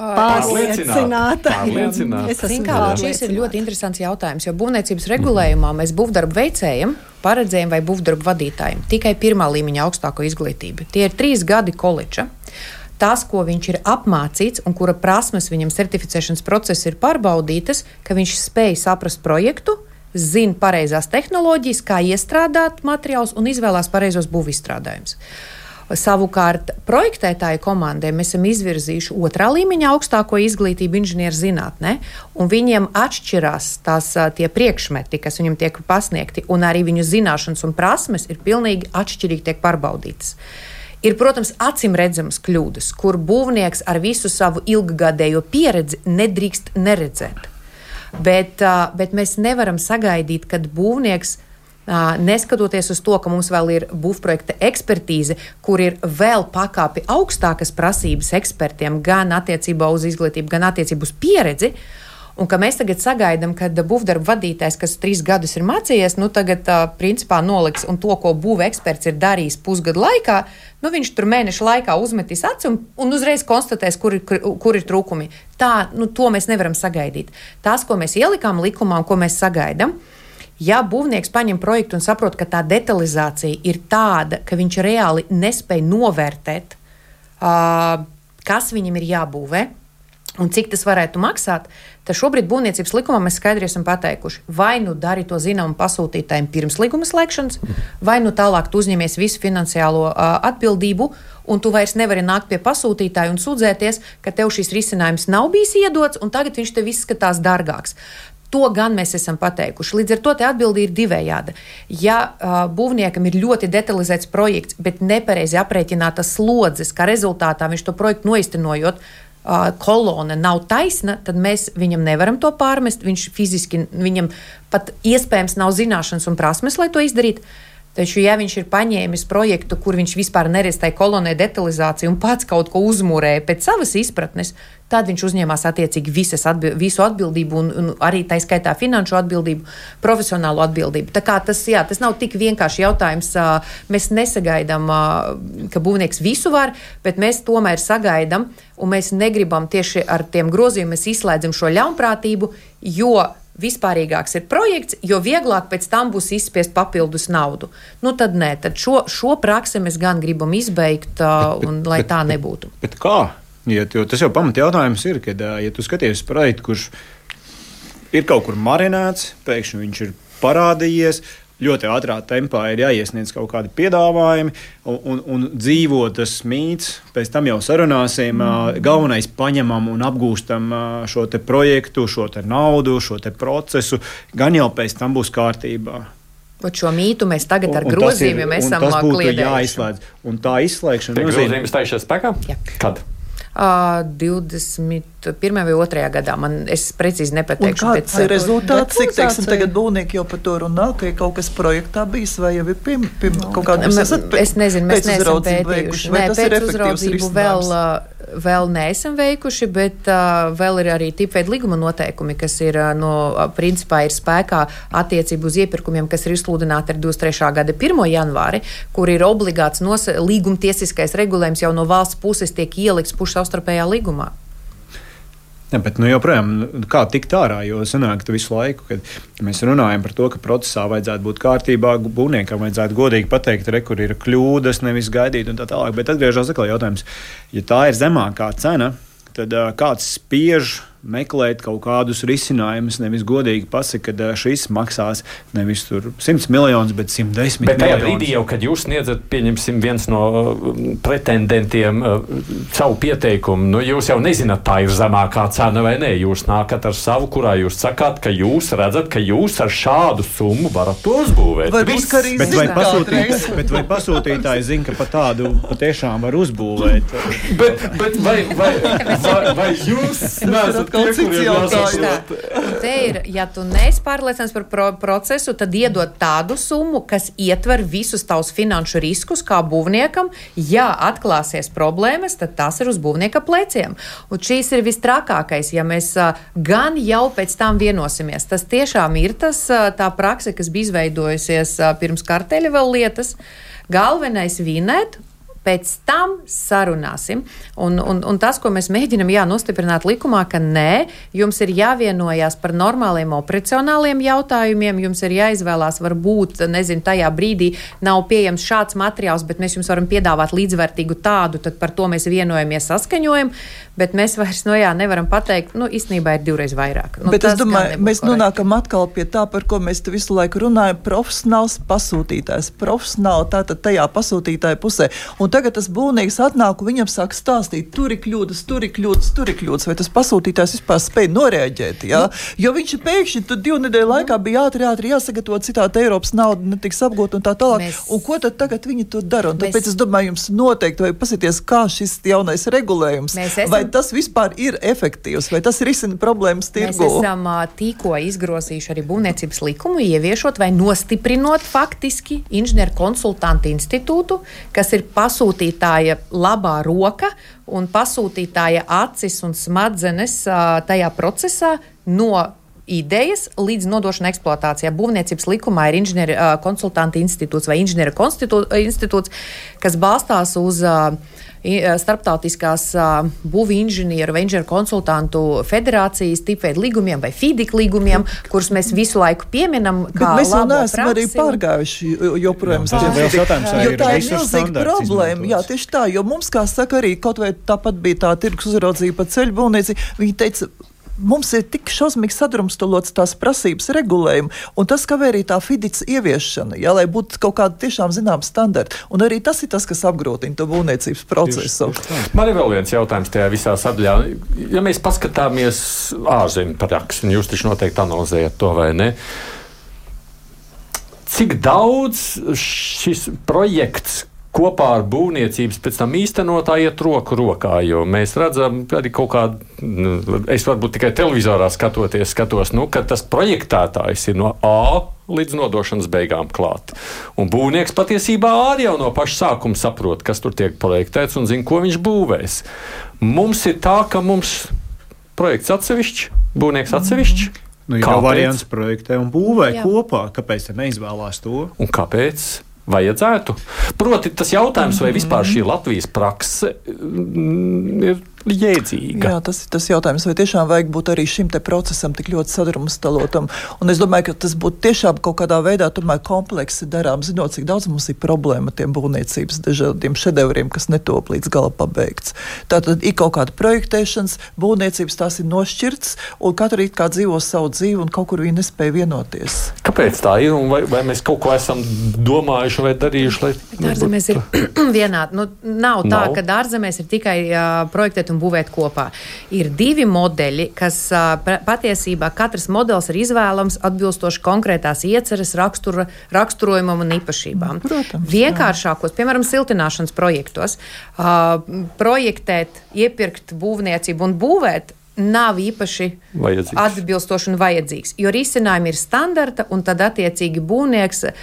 pārliecināta. pārliecināta. Šis ir ļoti interesants jautājums, jo būvniecības regulējumā mēs būvdarbu veicējiem paredzējam vai būvdarbu vadītājiem tikai pirmā līmeņa augstāko izglītību. Tie ir trīs gadi koledža. Tas, ko viņš ir apmācīts un kura prasmes viņam certificēšanas procesā ir pārbaudītas, ka viņš spēj saprast projektu, zina pareizās tehnoloģijas, kā iestrādāt materiālus un izvēlās pareizos būvizstrādājumus. Savukārt, projektētāju komandai mēs esam izvirzījuši otrā līmeņa augstāko izglītību inženierzinātnē, un viņiem atšķirās tās tie priekšmeti, kas viņiem tiek pasniegti, un arī viņu zināšanas un prasmes ir pilnīgi atšķirīgi tiek pārbaudītas. Ir, protams, acīm redzamas kļūdas, kur būvnieks ar visu savu ilggadējo pieredzi nedrīkst neredzēt. Bet, bet mēs nevaram sagaidīt, kad būvnieks. Neskatoties uz to, ka mums vēl ir būvprojekta ekspertīze, kur ir vēl pakāpi augstākas prasības ekspertiem, gan attiecībā uz izglītību, gan attiecībā uz pieredzi, uh, Un ka mēs tagad sagaidām, ka būvdarbu vadītājs, kas trīs gadus ir mācījies, nu tagad uh, principā noliks un to, ko būvē eksperts ir darījis pusgadu laikā, nu viņš tur mēneša laikā uzmetīs aci un, un uzreiz konstatēs, kur, kur, kur ir trūkumi. Tā, nu, to mēs nevaram sagaidīt. Tās, ko mēs ielikām likumā un ko mēs sagaidām, Ja būvnieks paņem projektu un saprot, ka tā detalizācija ir tāda, ka viņš reāli nespēj novērtēt, uh, kas viņam ir jābūvē, un cik tas varētu maksāt, tad šobrīd būvniecības likumā mēs skaidri esam pateikuši, vai nu dari to zināmu pasūtītājiem pirms līguma slēgšanas, vai nu tālāk tu uzņemies visu finansiālo uh, atbildību. Un tu vairs nevari nākt pie pasūtītāja un sūdzēties, ka tev šis risinājums nav bijis iedots, un tagad viņš tev izskatās dārgāks. To gan mēs esam pateikuši. Līdz ar to atbildi ir divējāda. Ja uh, būvniekam ir ļoti detalizēts projekts, bet nepareizi aprēķinātas slodzes, kā rezultātā viņš to projektu noiztenojot, kolona nav taisna, tad mēs viņam nevaram to pārmest. Viņš fiziski, viņam pat iespējams nav zināšanas un prasmes, lai to izdarītu. Taču, ja viņš ir paņēmis projektu, kur viņš vispār neredz tai kolonai detalizāciju un pats kaut ko uzmūrēja pēc savas izpratnes, tad viņš uzņēmās attiecīgi visas atbild, visu atbildību, un, un arī tā skaitā finanšu atbildību, profesionālu atbildību. Tā kā tas, jā, tas nav tik vienkārši jautājums. Mēs nesagaidām, ka būvnieks visu var, bet mēs tomēr sagaidām, un mēs negribam tieši ar tiem grozījumiem, izslēdzam šo ļaunprātību, jo vispārīgāks ir projekts, jo vieglāk pēc tam būs izspiest papildus naudu. Nu, tad nē, tad šo, šo praksi mēs gan gribam izbeigt, uh, un, bet, lai bet, tā nebūtu. Bet, bet kā? Ja, tas jau pamat jautājums ir, kad ja tu skaties projektu, kurš ir kaut kur marinēts, pēkšņi viņš ir parādījies, ļoti ātrā tempā ir jāiesniedz kaut kādi piedāvājumi, un, un, un dzīvo tas mīts. Pēc tam jau sarunāsim. Mm. Galvenais paņemam un apgūstam šo projektu, šo naudu, šo procesu. Gan jau pēc tam būs kārtībā. Pat šo mītu mēs tagad ar grozījumiem esam kliedējuši. Jāizslēdz. Un tā izslēgšana nozīmē, grozījums stājušies spēkā? Jā. Kad? Uh, 21. vai 2. gadā. Man, es precīzi nepateikšu, kāds ir rezultāts. Cik teiksim, tagad būvnieki jau par to runā, ka ir kaut kas projektā bijis vai jau ir piem, no, kaut kāda esat, Es nezinu, mēs neesam pētījuši. Nē, pēc uzraudzību vēl, vēl neesam veikuši, bet uh, vēl ir arī tipveida līguma noteikumi, kas ir uh, no principā ir spēkā attiecību uz iepirkumiem, kas ir izsludināti ar 23. gada 1. janvāri, kur ir obligāts līguma tiesiskais regulējums jau no valsts puses tiek ielikts pušu savstarpējā līgumā. Ja, bet nu, joprojām, nu, kā tikt ārā, jo sanāk, visu laiku, kad mēs runājam par to, ka procesā vajadzētu būt kārtībā, būvniekam vajadzētu godīgi pateikt, re, kur ir kļūdas, nevis gaidīt un tā tālāk. Bet atgriežas atkal jautājums, ja tā ir zemākā cena, tad uh, kāds spiež meklēt kaut kādus risinājumus. Nevis godīgi pasakot, ka šis maksās nevis 100 miljonus, bet 110 miljonus. Bet tajā brīdī, jau, kad jūs sniedzat, pieņemsim, viens no pretendentiem savu pieteikumu, nu, jūs jau nezināt, tā ir zemākā cena vai nē. Jūs nākat ar savu, kurā jūs sakāt, ka jūs redzat, ka jūs ar šādu summu varat to uzbūvēt. Arī bet vai, pasūtīt, bet vai pasūtītāji zina, ka pat tādu patiešām var uzbūvēt? bet, bet vai, vai, vai, vai jūs neesat tie, kuriem jāsaka? Te ir, ja tu neesi pārliecināts par pro procesu, tad iedod tādu summu, kas ietver visus tavus finanšu riskus kā būvniekam. Ja atklāsies problēmas, tad tas ir uz būvnieka pleciem. Un šīs ir vistrakākais, ja mēs gan jau pēc tam vienosimies. Tas tiešām ir tas, tā prakse, kas bija izveidojusies pirms karteļa vēl lietas. Galvenais vinēt pēc tam sarunāsim. Un, un, un tas, ko mēs mēģinām jā, nostiprināt likumā, ka nē, jums ir jāvienojās par normāliem operacionāliem jautājumiem, jums ir jāizvēlās, varbūt, nezinu, tajā brīdī nav pieejams šāds materiāls, bet mēs jums varam piedāvāt līdzvērtīgu tādu, tad par to mēs vienojamies, saskaņojam, bet mēs vairs no jā, nevaram pateikt, nu, īstenībā ir divreiz vairāk. Nu, bet es domāju, mēs korekti. nonākam atkal pie tā, par ko mēs visu laiku runājam, profesionāls pasūtītājs, profesionāli tātad tajā pasūtītāja pusē. Un Un tagad tas būvnieks atnāk un viņam sāk stāstīt, tur ir kļūdas, tur ir kļūdas, tur ir kļūdas. Vai tas pasūtītājs vispār spēja noreaģēt? Ja? Mm. Jo viņš pēkšņi tur divu nedēļu laikā bija ātri, ātri jāsagatavo citādi Eiropas nauda, netiks apgūta un tā tālāk. Mēs... Un ko tad tagad viņi tur dara? Un mēs... tāpēc es domāju, jums noteikti vajag pasīties, kā šis jaunais regulējums, esam... vai tas vispār ir efektīvs, vai tas risina problēmas tirgu. Mēs esam tikko izgrozījuši arī būvniecības likumu, ieviešot vai nostiprinot faktiski inženieru konsultantu institūtu, kas ir pasūtījums pasūtītāja labā roka un pasūtītāja acis un smadzenes tajā procesā no idejas līdz nodošanai eksploatācijā. Būvniecības likumā ir inženieru konsultantu institūts vai inženieru institūts, kas balstās uz uh, starptautiskās būvniecības inženieru vai inženieru konsultantu federācijas tipveida līgumiem vai FIDIK līgumiem, kurus mēs visu laiku pieminam. Mēs jau neesam arī pārgājuši joprojām. Tas ir liels jautājums. Jo tā ir milzīga problēma. Jā, tieši tā, jo mums, kā saka, arī kaut vai tāpat bija tā tirgus uzraudzība pa ceļu būvniecību, viņi teica, mums ir tik šausmīgi sadrumstalots tās prasības regulējumi, un tas kavē arī tā fidits ieviešana, jā, lai būtu kaut kāda tiešām zināma standarta. Un arī tas ir tas, kas apgrūtina to būvniecības procesu. Man ir vēl viens jautājums tajā visā sadaļā. Ja mēs paskatāmies ārzemju praksi, un jūs taču noteikti analizējat to vai ne? Cik daudz šis projekts, kopā ar būvniecības pēc tam īstenotā iet roku rokā. Jo mēs redzam, arī kaut kādā, nu, es varbūt tikai televizorā skatoties, skatos, nu, ka tas projektētājs ir no A līdz nodošanas beigām klāt. Un būvnieks patiesībā arī jau no paša sākuma saprot, kas tur tiek projektēts un zina, ko viņš būvēs. Mums ir tā, ka mums projekts atsevišķi, būvnieks atsevišķi. Mm -hmm. Nu, ir jau variants projektē un būvē Jā. kopā. Kāpēc neizvēlās to? Un kāpēc? Vajadzētu. Proti, tas jautājums, vai vispār šī Latvijas prakse mm, ir jēdzīga. Jā, tas ir tas jautājums, vai tiešām vajag būt arī šim procesam tik ļoti sadrumstalotam. Un es domāju, ka tas būtu tiešām kaut kādā veidā kompleksi darām, zinot, cik daudz mums ir problēma ar tiem būvniecības dažādiem šedevriem, kas netop līdz gala pabeigts. Tātad ir kaut kāda projektēšanas, būvniecības tās ir nošķirts, un katra it kā dzīvo savu dzīvi, un kaut kur viņi nespēja vienoties. Kāpēc tā ir, vai, vai mēs kaut ko esam domājuši vai darījuši? Lai... Dārzemēs ir vienādi. Nu, nav, nav tā, ka dārzemēs ir tikai uh, projektēt un būvēt kopā. Ir divi modeļi, kas patiesībā katrs modelis ir izvēlams atbilstoši konkrētās ieceres rakstura, raksturojumam un īpašībām. Protams, Vienkāršākos, piemēram, siltināšanas projektos, projektēt, iepirkt būvniecību un būvēt nav īpaši vajadzīgs. atbilstoši un vajadzīgs. Jo risinājumi ir standarta, un tad attiecīgi būvnieks uh,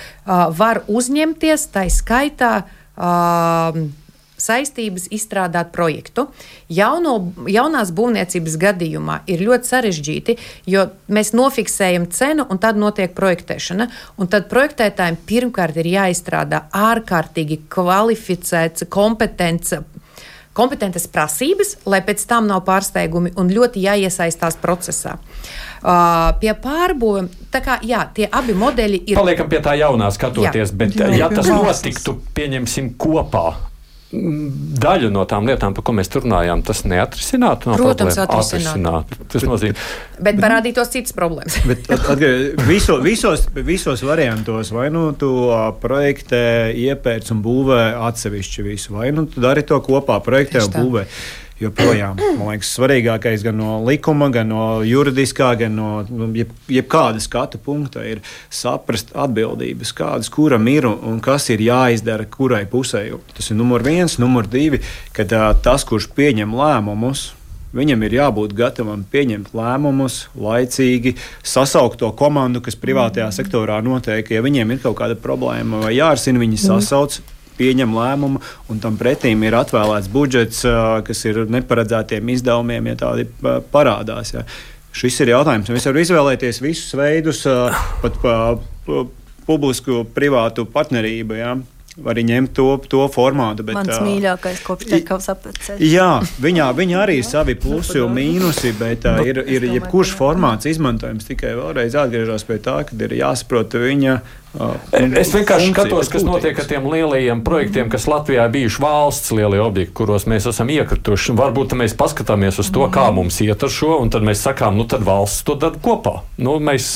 var uzņemties tā skaitā. Uh, saistības izstrādāt projektu. Jauno, jaunās būvniecības gadījumā ir ļoti sarežģīti, jo mēs nofiksējam cenu un tad notiek projektēšana. Un tad projektētājiem pirmkārt ir jāizstrādā ārkārtīgi kvalificēts, kompetents kompetentas prasības, lai pēc tam nav pārsteigumi un ļoti jāiesaistās procesā. Uh, pie pārbūvēm, tā kā jā, tie abi modeļi ir. Paliekam pie tā jaunā skatoties, jā. bet jā, ja tas notiktu, pieņemsim kopā daļu no tām lietām, par ko mēs runājām, tas neatrisinātu. No Protams, atrisinātu. Tas nozīmē. Bet parādītos citas problēmas. bet, atgad, viso, visos, visos variantos vai nu tu projektē, iepērc un būvē atsevišķi visu, vai nu tu dari to kopā, projektē un būvē joprojām. Man liekas, svarīgākais gan no likuma, gan no juridiskā, gan no nu, jeb, jebkāda skatu punkta ir saprast atbildības, kādas kuram ir un, kas ir jāizdara kurai pusē. Tas ir numur viens, numur divi, kad uh, tas, kurš pieņem lēmumus, Viņam ir jābūt gatavam pieņemt lēmumus, laicīgi sasaukt to komandu, kas privātajā sektorā notiek. Ja viņiem ir kaut kāda problēma vai jārisina, viņi sasauc pieņem lēmumu, un tam pretīm ir atvēlēts budžets, kas ir neparedzētiem izdevumiem, ja tādi parādās. Ja. Šis ir jautājums. Mēs varam izvēlēties visus veidus, pat pa, publisku, privātu partnerību. Ja arī ņemt to, to formātu. Bet, Mans uh, mīļākais kopš Čekavas apceļas. Jā, viņā, viņā arī ir savi plusi un mīnusi, bet uh, ir, ir jebkurš formāts izmantojams. Tikai vēlreiz atgriežos pie tā, ka ir jāsaprot viņa. Es vienkārši skatos, kas notiek ar tiem lielajiem projektiem, kas Latvijā ir bijuši valsts lielie objekti, kuros mēs esam iekrituši. Varbūt mēs paskatāmies uz to, kā mums iet ar šo, un tad mēs sakām, nu tad valsts to dara kopā. Nu, mēs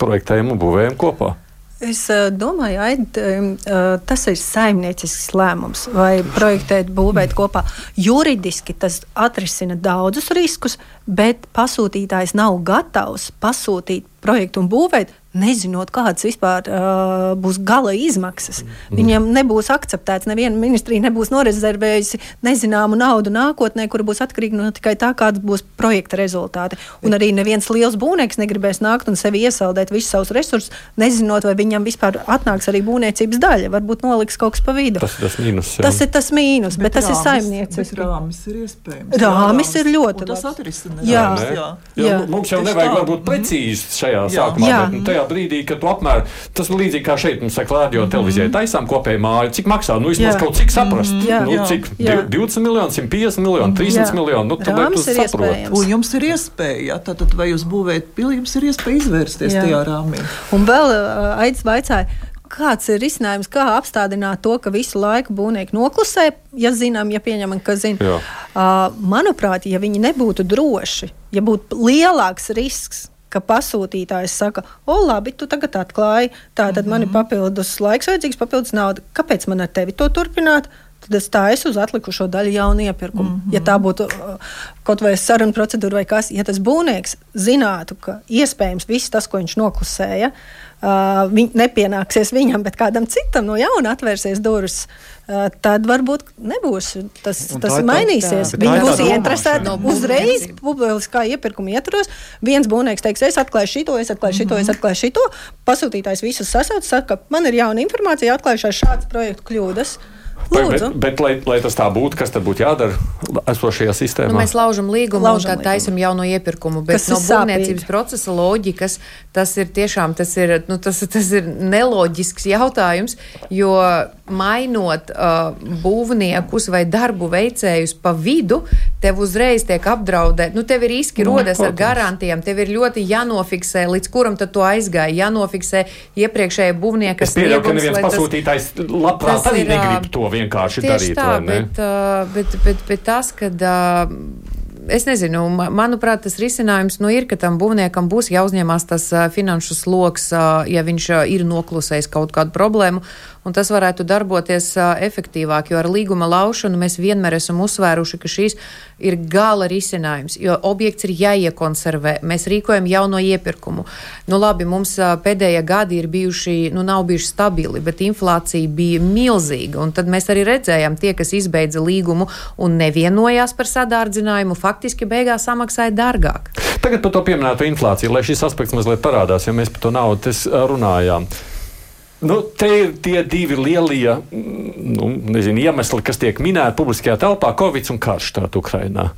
projektējam un būvējam kopā. Es uh, domāju, Aid, uh, tas ir saimniecisks lēmums, vai projektēt, būvēt kopā. Juridiski tas atrisina daudzus riskus, bet pasūtītājs nav gatavs pasūtīt projektu un būvēt nezinot, kādas vispār uh, būs gala izmaksas. Mm. Viņam nebūs akceptēts, neviena ministrija nebūs norezervējusi nezināmu naudu nākotnē, kur būs atkarīga no tikai tā, kāda būs projekta rezultāti. Un arī neviens liels būvnieks negribēs nākt un sevi iesaldēt visus savus resursus, nezinot, vai viņam vispār atnāks arī būvniecības daļa. Varbūt noliks kaut kas pa vidu. Tas, tas, mīnus, jā. tas ir tas mīnus, bet, bet tas rāmis, ir saimniecības. Rāmis ir iespējams. Rāmis ir ļoti labs. Tas atrisinās. Jā, jā. jā. jā. Mums jau nevajag varbūt precīzi šajā sākumā, bet nu, tajā brīdī, kad tu apmēram, tas ir līdzīgi kā šeit, mums saka, radio mm -hmm. televīzijai taisām kopēju māju, cik maksā, nu vismaz jā. kaut cik saprast, mm -hmm. nu, jā. cik jā. 20 miljoni, 150 miljoni, 300 miljoni, nu tad tu saproti. Un jums ir iespēja, tātad vai jūs būvējat pili, jums ir iespēja izvērsties jā. tajā rāmī. Un vēl uh, Aits vaicāja, kāds ir risinājums, kā apstādināt to, ka visu laiku būvnieki noklusē, ja zinām, ja pieņemam, ka zina. Uh, manuprāt, ja viņi nebūtu droši, ja būtu lielāks risks, ka pasūtītājs saka, o, labi, tu tagad atklāji, tā tad mm -hmm. man ir mhm. papildus laiks vajadzīgs, papildus nauda. Kāpēc man ar tevi to turpināt? Tad es taisu uz atlikušo daļu jaunu iepirkumu. Mm -hmm. Ja tā būtu uh, kaut vai saruna procedūra vai kas, ja tas būvnieks zinātu, ka iespējams viss tas, ko viņš noklusēja, uh, viņ, nepienāksies viņam, bet kādam citam no jauna atvērsies durvis. Uh, tad varbūt nebūs tas, un tas mainīsies. Tā, Viņi būs ieinteresēti no uzreiz, publiskā iepirkuma ietvaros. Viens būvnieks teiks, es atklāju šito, es atklāju šito, mm -hmm. es atklāju šito. Pasūtītājs visus sasauc, saka, man ir jauna informācija, atklājušās šādas projektu kļūdas. Bet, bet, bet lai, lai tas tā būtu, kas tad būtu jādara esošajā sistēmā? Nu, mēs laužam līgumu laužam un tā taisam jauno iepirkumu, bet kas no būvniecības procesa loģikas tas ir tiešām tas ir, nu, tas, tas ir neloģisks jautājums, jo mainot uh, būvniekus vai darbu veicējus pa vidu, tev uzreiz tiek apdraudēta. Nu, tev ir riski no, nu, rodas ar garantijām, tev ir ļoti jānofiksē, līdz kuram tad to aizgāja. Jānofiksē iepriekšējie būvnieki, kas pieļauj, ka neviens pasūtītājs tas, labprāt arī negrib to vienkārši darīt. Tā, bet, uh, bet, bet, bet tas, kad. Uh, es nezinu, manuprāt, tas risinājums nu, ir, ka tam būvniekam būs jāuzņemās tas finanšu sloks, ja viņš ir noklusējis kaut kādu problēmu un tas varētu darboties efektīvāk, jo ar līguma laušanu mēs vienmēr esam uzsvēruši, ka šīs ir gala risinājums, jo objekts ir jāiekonservē. Mēs rīkojam jauno iepirkumu. Nu, labi, mums pēdējie gadi ir bijuši, nu, nav bijuši stabili, bet inflācija bija milzīga, un tad mēs arī redzējām, tie, kas izbeidza līgumu un nevienojās par sadārdzinājumu, faktiski beigās samaksāja dārgāk. Tagad par to pieminēto inflāciju, lai šis aspekts mazliet parādās, jo mēs par to naudu runājām. Nu, te ir tie divi lielie nu, nezinu, iemesli, kas tiek minēti publiskajā telpā - Covid un karš tādā Ukrainā.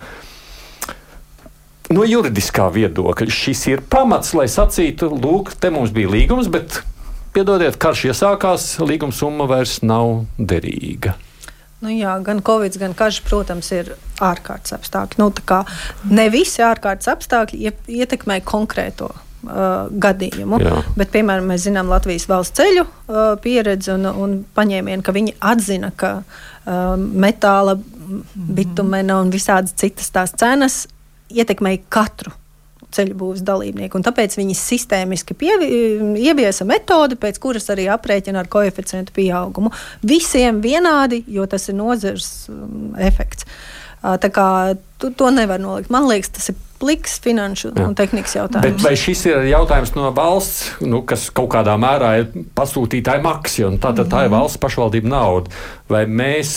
No juridiskā viedokļa šis ir pamats, lai sacītu, lūk, te mums bija līgums, bet, piedodiet, karš iesākās, līguma summa vairs nav derīga. Nu jā, gan Covid, gan karš, protams, ir ārkārtas apstākļi. Nu, ne visi ārkārtas apstākļi ietekmē konkrēto Uh, gadījumu. Jā. Bet, piemēram, mēs zinām Latvijas valsts ceļu uh, pieredzi un, un paņēmienu, ka viņi atzina, ka uh, metāla, bitumena un visādas citas tās cenas ietekmēja katru ceļu būvniecības dalībnieku. Tāpēc viņi sistēmiski pievi, ieviesa metodi, pēc kuras arī aprēķina ar koeficientu pieaugumu. Visiem vienādi, jo tas ir nozares um, efekts. Uh, tā kā tu, to nevar nolikt. Man liekas, tas ir pliks finanšu Jā. un tehnikas jautājums. Bet vai šis ir jautājums no valsts, nu, kas kaut kādā mērā ir pasūtītāja maksa, un tā, tā, tā ir mhm. valsts pašvaldība nauda? Vai mēs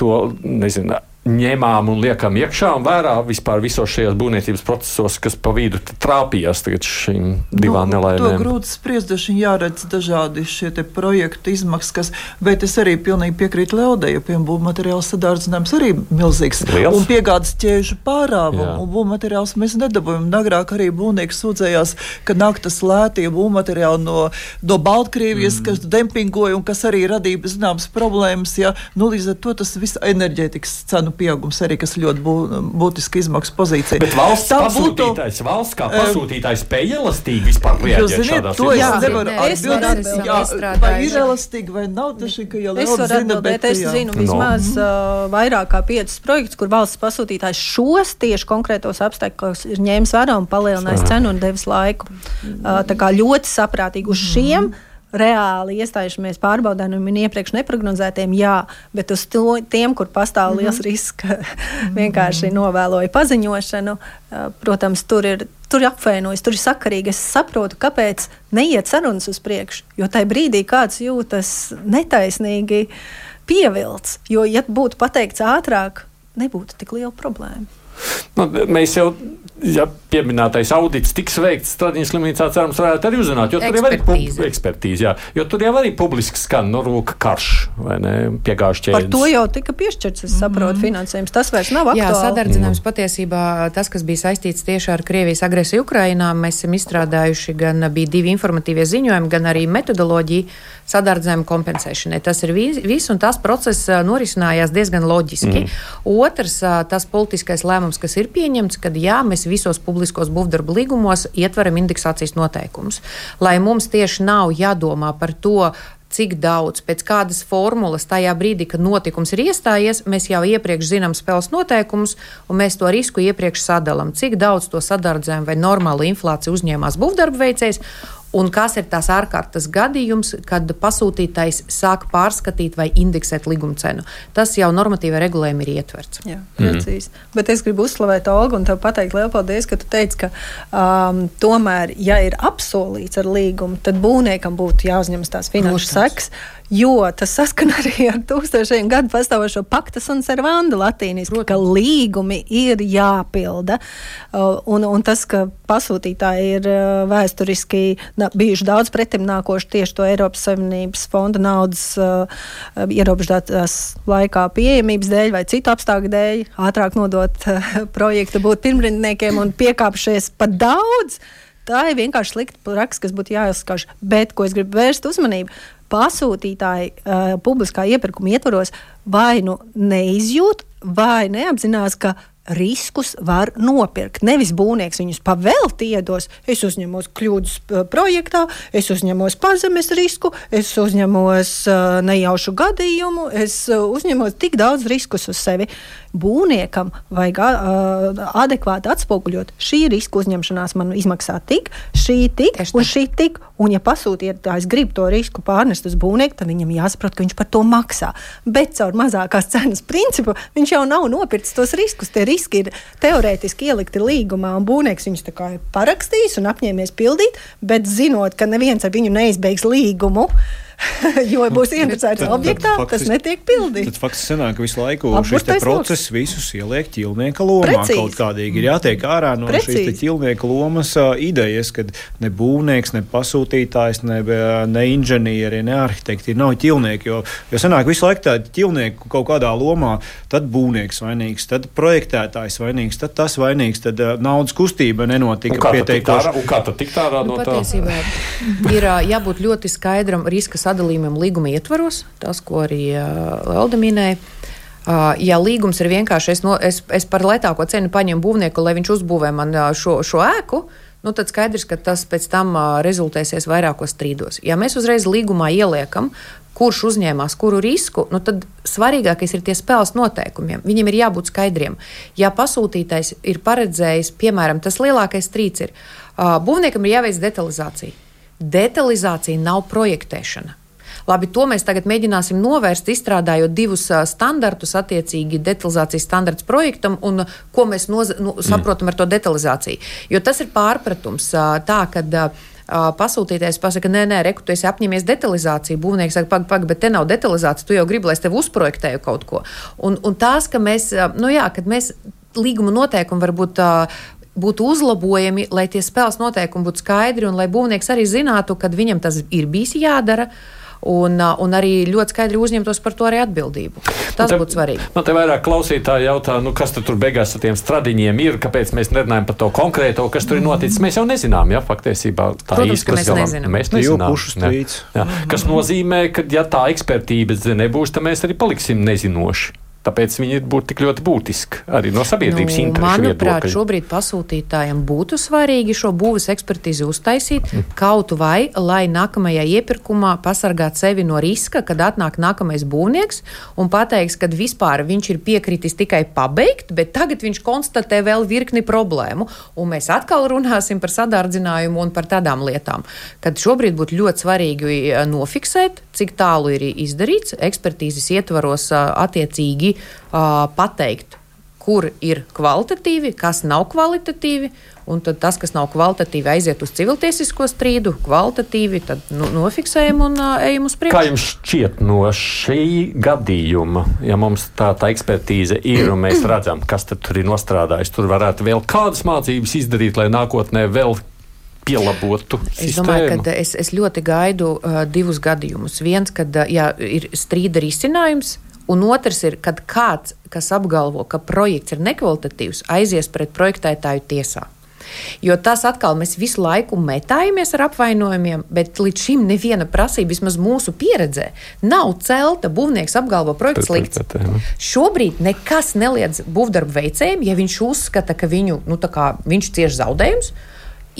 to nezinām? Ņēmām un liekam iekšā un vērā vispār visos šajos būvniecības procesos, kas pa vidu trāpījās tagad šīm divām nu, nelaimēm. To grūti spriest, daži jāredz dažādi šie projektu izmaksas, kas, bet es arī pilnīgi piekrītu Leodai, jo, piemēram, būvmateriāls sadārdzinājums arī milzīgs. Liels? Un piegādes ķēžu pārāvumu, un būvmateriāls mēs nedabūjam. Agrāk arī būvnieks sūdzējās, ka nāk tas lētie būvmateriāli no, no Baltkrievijas, mm. kas dempingoja un kas arī radīja zināmas problēmas, ja, nu līdz ar to tas viss enerģētikas cenu pieaugums arī, kas ļoti bū, būtiski izmaksu pozīcija. Bet valsts Tā pasūtītājs, būtu, valsts kā pasūtītājs spēja elastīgi vispār reaģēt šādās jā, vai ir elastīgi vai nav, taši, ka jau es varu atbildēt, bet, es zinu vismaz no. uh, vairāk kā piecus projektus, kur valsts pasūtītājs šos tieši konkrētos apstākļos ir ņēmis vērā un palielinājis cenu un devis laiku. Uh, tā kā ļoti saprātīgi uz šiem. Mm reāli iestājušamies pārbaudām un iepriekš neprognozētiem, jā, bet uz to, tiem, kur pastāv mm -hmm. liels risks, ka vienkārši novēloja paziņošanu, protams, tur ir. Tur ir apvainojis, tur ir sakarīgi. Es saprotu, kāpēc neiet sarunas uz priekšu. Jo tajā brīdī kāds jūtas netaisnīgi pievilcis. Jo, ja būtu pateikts ātrāk, nebūtu tik liela problēma. Nu, mēs jau ja pieminētais audits tiks veikts, tad viņa slimnīcā cerams varētu arī uzzināt, jo tur jau arī ir ekspertīze, jā, jo tur jau arī publiski skan no nu, rūka karš vai ne, piegājuši ķēdes. Par to jau tika piešķirts, es saprotu, mm. finansējums. Tas vairs nav aktuāli. Jā, sadardzinājums mm. patiesībā tas, kas bija saistīts tieši ar Krievijas agresiju Ukrainā, mēs esam izstrādājuši gan bija divi informatīvie ziņojumi, gan arī metodoloģiju sadardzējumu kompensēšanai. Tas ir viss, un tas process norisinājās diezgan loģiski. Mm. Otrs, tas politiskais lēmums, kas ir pieņemts, kad jā, mēs visos publiskos būvdarbu līgumos ietveram indeksācijas noteikumus. Lai mums tieši nav jādomā par to, cik daudz, pēc kādas formulas tajā brīdī, kad notikums ir iestājies, mēs jau iepriekš zinām spēles noteikumus, un mēs to risku iepriekš sadalām. Cik daudz to sadardzējumu vai normālu inflāciju uzņēmās būvdarbu veicējs, un kas ir tās ārkārtas gadījums, kad pasūtītājs sāk pārskatīt vai indeksēt līguma cenu. Tas jau normatīvā regulējumā ir ietverts. Jā, precīzi. Mm. Bet es gribu uzslavēt Olgu un tev pateikt lielu paldies, ka tu teici, ka um, tomēr, ja ir apsolīts ar līgumu, tad būvniekam būtu jāuzņemas tās finanšu sekas jo tas saskan arī ar tūkstošiem gadu pastāvošo paktas un servanda latīniski, ka līgumi ir jāpilda. Uh, un, un tas, ka pasūtītāji ir uh, vēsturiski bijuši daudz pretimnākoši tieši to Eiropas Savienības fonda naudas uh, ierobežotās laikā pieejamības dēļ vai citu apstākļu dēļ, ātrāk nodot projektu, būt pirmrindniekiem un piekāpšies pat daudz. Tā ir vienkārši slikta praksa, kas būtu jāizskauž. Bet, ko es gribu vērst uzmanību, pasūtītāji uh, publiskā iepirkuma ietvaros vai nu neizjūt, vai neapzinās, ka riskus var nopirkt. Nevis būvnieks viņus pavēlti iedos. Es uzņemos kļūdas projektā, es uzņemos pazemes risku, es uzņemos uh, nejaušu gadījumu, es uh, uzņemos tik daudz riskus uz sevi. Būvniekam vajag adekvāti atspoguļot, šī riska uzņemšanās man izmaksā tik, šī tik un šī tik. Un, ja pasūtītājs grib to risku pārnest uz būvnieku, tad viņam jāsaprot, ka viņš par to maksā. Bet caur mazākās cenas principu viņš jau nav nopircis tos riskus. Tie riski ir teorētiski ielikti līgumā, un būvnieks viņus ir parakstījis un apņēmies pildīt, bet zinot, ka neviens ar viņu neizbeigs līgumu. jo būs interesēts objektā, faktis, tas netiek pildīts. Tad faktiski sanāk, ka visu laiku šis process visus ieliek ķilnieka lomā. Precīzi. Kaut kādīgi ir jātiek ārā no Precīzi. šīs ķilnieka lomas uh, idejas, kad ne būvnieks, ne pasūtītājs, ne, ne inženieri, ne arhitekti nav ķilnieki. Jo, jo sanāk visu laiku tādi ķilnieki kaut kādā lomā, tad būvnieks vainīgs, tad projektētājs vainīgs, tad tas vainīgs, tad uh, naudas kustība nenotika pietiekoši. Kā tad tikt ārā nu, no tā? Ir jābūt ļoti skaidram riska sadalījumam līguma ietvaros, tas, ko arī Lelda minēja. Ja līgums ir vienkārši, es, no, es, es par lētāko cenu paņemu būvnieku, lai viņš uzbūvē man šo, šo ēku, nu, tad skaidrs, ka tas pēc tam rezultēsies vairākos strīdos. Ja mēs uzreiz līgumā ieliekam, kurš uzņēmās kuru risku, nu tad svarīgākais ir tie spēles noteikumi. Viņiem ir jābūt skaidriem. Ja pasūtītājs ir paredzējis, piemēram, tas lielākais strīds ir, būvniekam ir jāveic detalizācija. Detalizācija nav projektēšana. Labi, to mēs tagad mēģināsim novērst, izstrādājot divus uh, standartus, attiecīgi detalizācijas standarts projektam, un uh, ko mēs noz, nu, saprotam ar to detalizāciju. Jo tas ir pārpratums uh, tā, ka. Uh, pasūtītājs pasakā, nē, nē, reku, tu esi apņēmies detalizāciju. Būvnieks saka, pagaidi, pag, bet te nav detalizācija, tu jau gribi, lai es tev uzprojektēju kaut ko. Un, un tās, ka mēs, nu jā, kad mēs līguma noteikumi varbūt būtu uzlabojami, lai tie spēles noteikumi būtu skaidri un lai būvnieks arī zinātu, kad viņam tas ir bijis jādara. Un, un arī ļoti skaidri uzņemtos par to arī atbildību. Tas te, būtu svarīgi. Man te vairāk klausītāji jautā, nu, kas tur beigās ar tiem stradiņiem ir, kāpēc mēs nerunājam par to konkrēto, kas tur ir noticis. Mēs jau nezinām, ja patiesībā tā īsti mēs galam, nezinām. Mēs nezinām. Ja, ja, kas nozīmē, ka ja tā ekspertība nebūs, tad mēs arī paliksim nezinoši. Tāpēc viņi būtu tik ļoti būtiski arī no sabiedrības nu, interesu. Manuprāt, viedokļa. šobrīd pasūtītājiem būtu svarīgi šo būves ekspertīzi uztaisīt mm. kaut vai, lai nākamajā iepirkumā pasargātu sevi no riska, kad atnāk nākamais būvnieks un pateiks, ka vispār viņš ir piekritis tikai pabeigt, bet tagad viņš konstatē vēl virkni problēmu. Un mēs atkal runāsim par sadārdzinājumu un par tādām lietām. Kad šobrīd būtu ļoti svarīgi eh, nofiksēt, cik tālu ir izdarīts ekspertīzes ietvaros eh, attiecīgi uh, pateikt, kur ir kvalitatīvi, kas nav kvalitatīvi. Un tad tas, kas nav kvalitatīvi, aiziet uz civiltiesisko strīdu, kvalitatīvi tad nu, nofiksējam un uh, ejam uz priekšu. Kā jums šķiet no šī gadījuma, ja mums tā, tā ekspertīze ir un mēs redzam, kas tur ir nostrādājis, tur varētu vēl kādas mācības izdarīt, lai nākotnē vēl pielabotu. Es sistēmu. domāju, ka es, es ļoti gaidu uh, divus gadījumus. Viens, kad uh, jā, ir strīda risinājums, Un otrs ir, kad kāds, kas apgalvo, ka projekts ir nekvalitatīvs, aizies pret projektētāju tiesā. Jo tas atkal mēs visu laiku metājamies ar apvainojumiem, bet līdz šim neviena prasība, vismaz mūsu pieredzē, nav celta. Būvnieks apgalvo, projekts slikts. Šobrīd nekas neliedz būvdarbu veicējiem, ja viņš uzskata, ka viņu, nu, kā, viņš cieš zaudējumus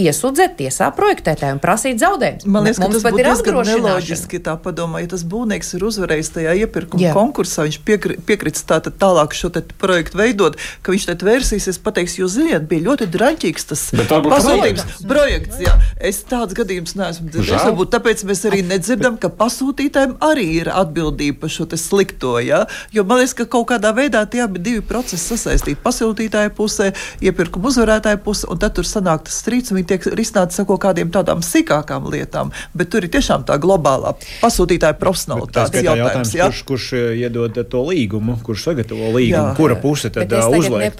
iesūdzēt tiesā projektētāju un prasīt zaudējumus. Man liekas, Mums tas būtu diezgan neloģiski tā padomā, ja tas būvnieks ir uzvarējis tajā iepirkuma Jā. konkursā, viņš piekri, piekrits tā, tālāk šo projektu veidot, ka viņš tad vērsīsies, pateiks, jūs zināt, bija ļoti draņķīgs tas pasūtījums projekts. Jā. Es tāds gadījums neesmu dzirdējis. Varbūt tāpēc mēs arī nedzirdam, ka pasūtītājiem arī ir atbildība par šo slikto. Jā? Jo man liekas, ka kaut kādā veidā tie abi divi procesi sasaistīti pasūtītāja pusē, iepirkuma uzvarētāja pusē, un tad tur sanāk tas strīds viņi tiek risināti ar kaut kādiem tādām sīkākām lietām, bet tur ir tiešām tā globālā pasūtītāja profesionālitāte. Tas jautājums, jā? kurš, kurš eh, iedod to līgumu, kurš sagatavo līgumu, jā. kura puse tad uzliek?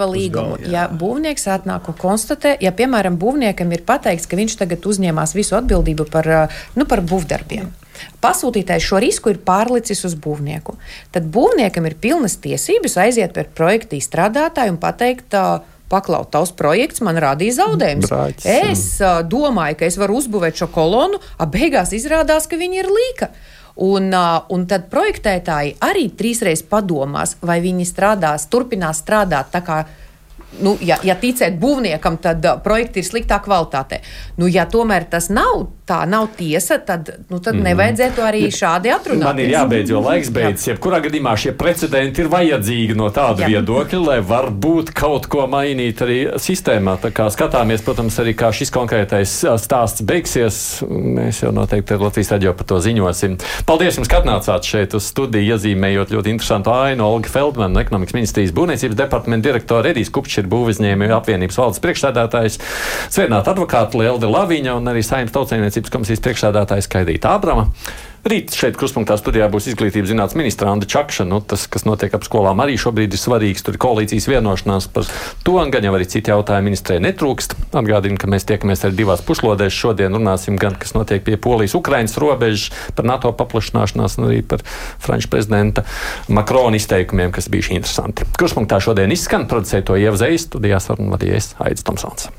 Ja būvnieks atnāk un konstatē, ja piemēram būvniekam ir pateikts, ka viņš tagad uzņēmās visu atbildību par, eh, nu, par būvdarbiem. Pasūtītājs šo risku ir pārlicis uz būvnieku. Tad būvniekam ir pilnas tiesības aiziet pie projekta izstrādātāja un pateikt, uh, paklaut, tavs projekts man radīja zaudējumus. Brāķis, es uh, domāju, ka es varu uzbūvēt šo kolonu, a beigās izrādās, ka viņi ir līka. Un, uh, un tad projektētāji arī trīsreiz padomās, vai viņi strādās, turpinās strādāt tā kā nu, ja, ja ticēt būvniekam, tad uh, projekti ir sliktā kvalitātē. Nu, ja tomēr tas nav tā, nav tiesa, tad, nu, tad mm. nevajadzētu arī šādi atrunāt. Man ir jābeidz, jo laiks beidzas. Jebkurā gadījumā šie precedenti ir vajadzīgi no tāda Jā. viedokļa, lai varbūt kaut ko mainīt arī sistēmā. Tā kā skatāmies, protams, arī kā šis konkrētais uh, stāsts beigsies. Mēs jau noteikti Latvijas raidījā par to ziņosim. Paldies jums, ka atnācāt šeit uz studiju, iezīmējot ļoti interesantu ainu Olga Feldmanu, ekonomikas ministrijas būvniecības departamenta direktoru Edijas Kupčs ir būvizņēmēju apvienības valdes priekšsēdētājs, Svētnāta advokāta Lielda Laviņa un arī Saimnes tautsēmniecības komisijas priekšsēdētājs Kaidīta Ābrama. Rīt šeit kruspunktā studijā būs izglītības zinātnes ministra Anda Čakša. Nu, tas, kas notiek ap skolām, arī šobrīd ir svarīgs. Tur ir koalīcijas vienošanās par to, gan jau arī citi jautājumi ministrē netrūkst. Atgādinu, ka mēs tiekamies arī divās puslodēs. Šodien runāsim gan, kas notiek pie Polijas-Ukrainas robežas, par NATO paplašināšanās, un arī par Franču prezidenta Makrona izteikumiem, kas bijuši interesanti. Kruspunktā šodien izskan producēto Ievzejas studijās, un vadījies Aits Tomsons.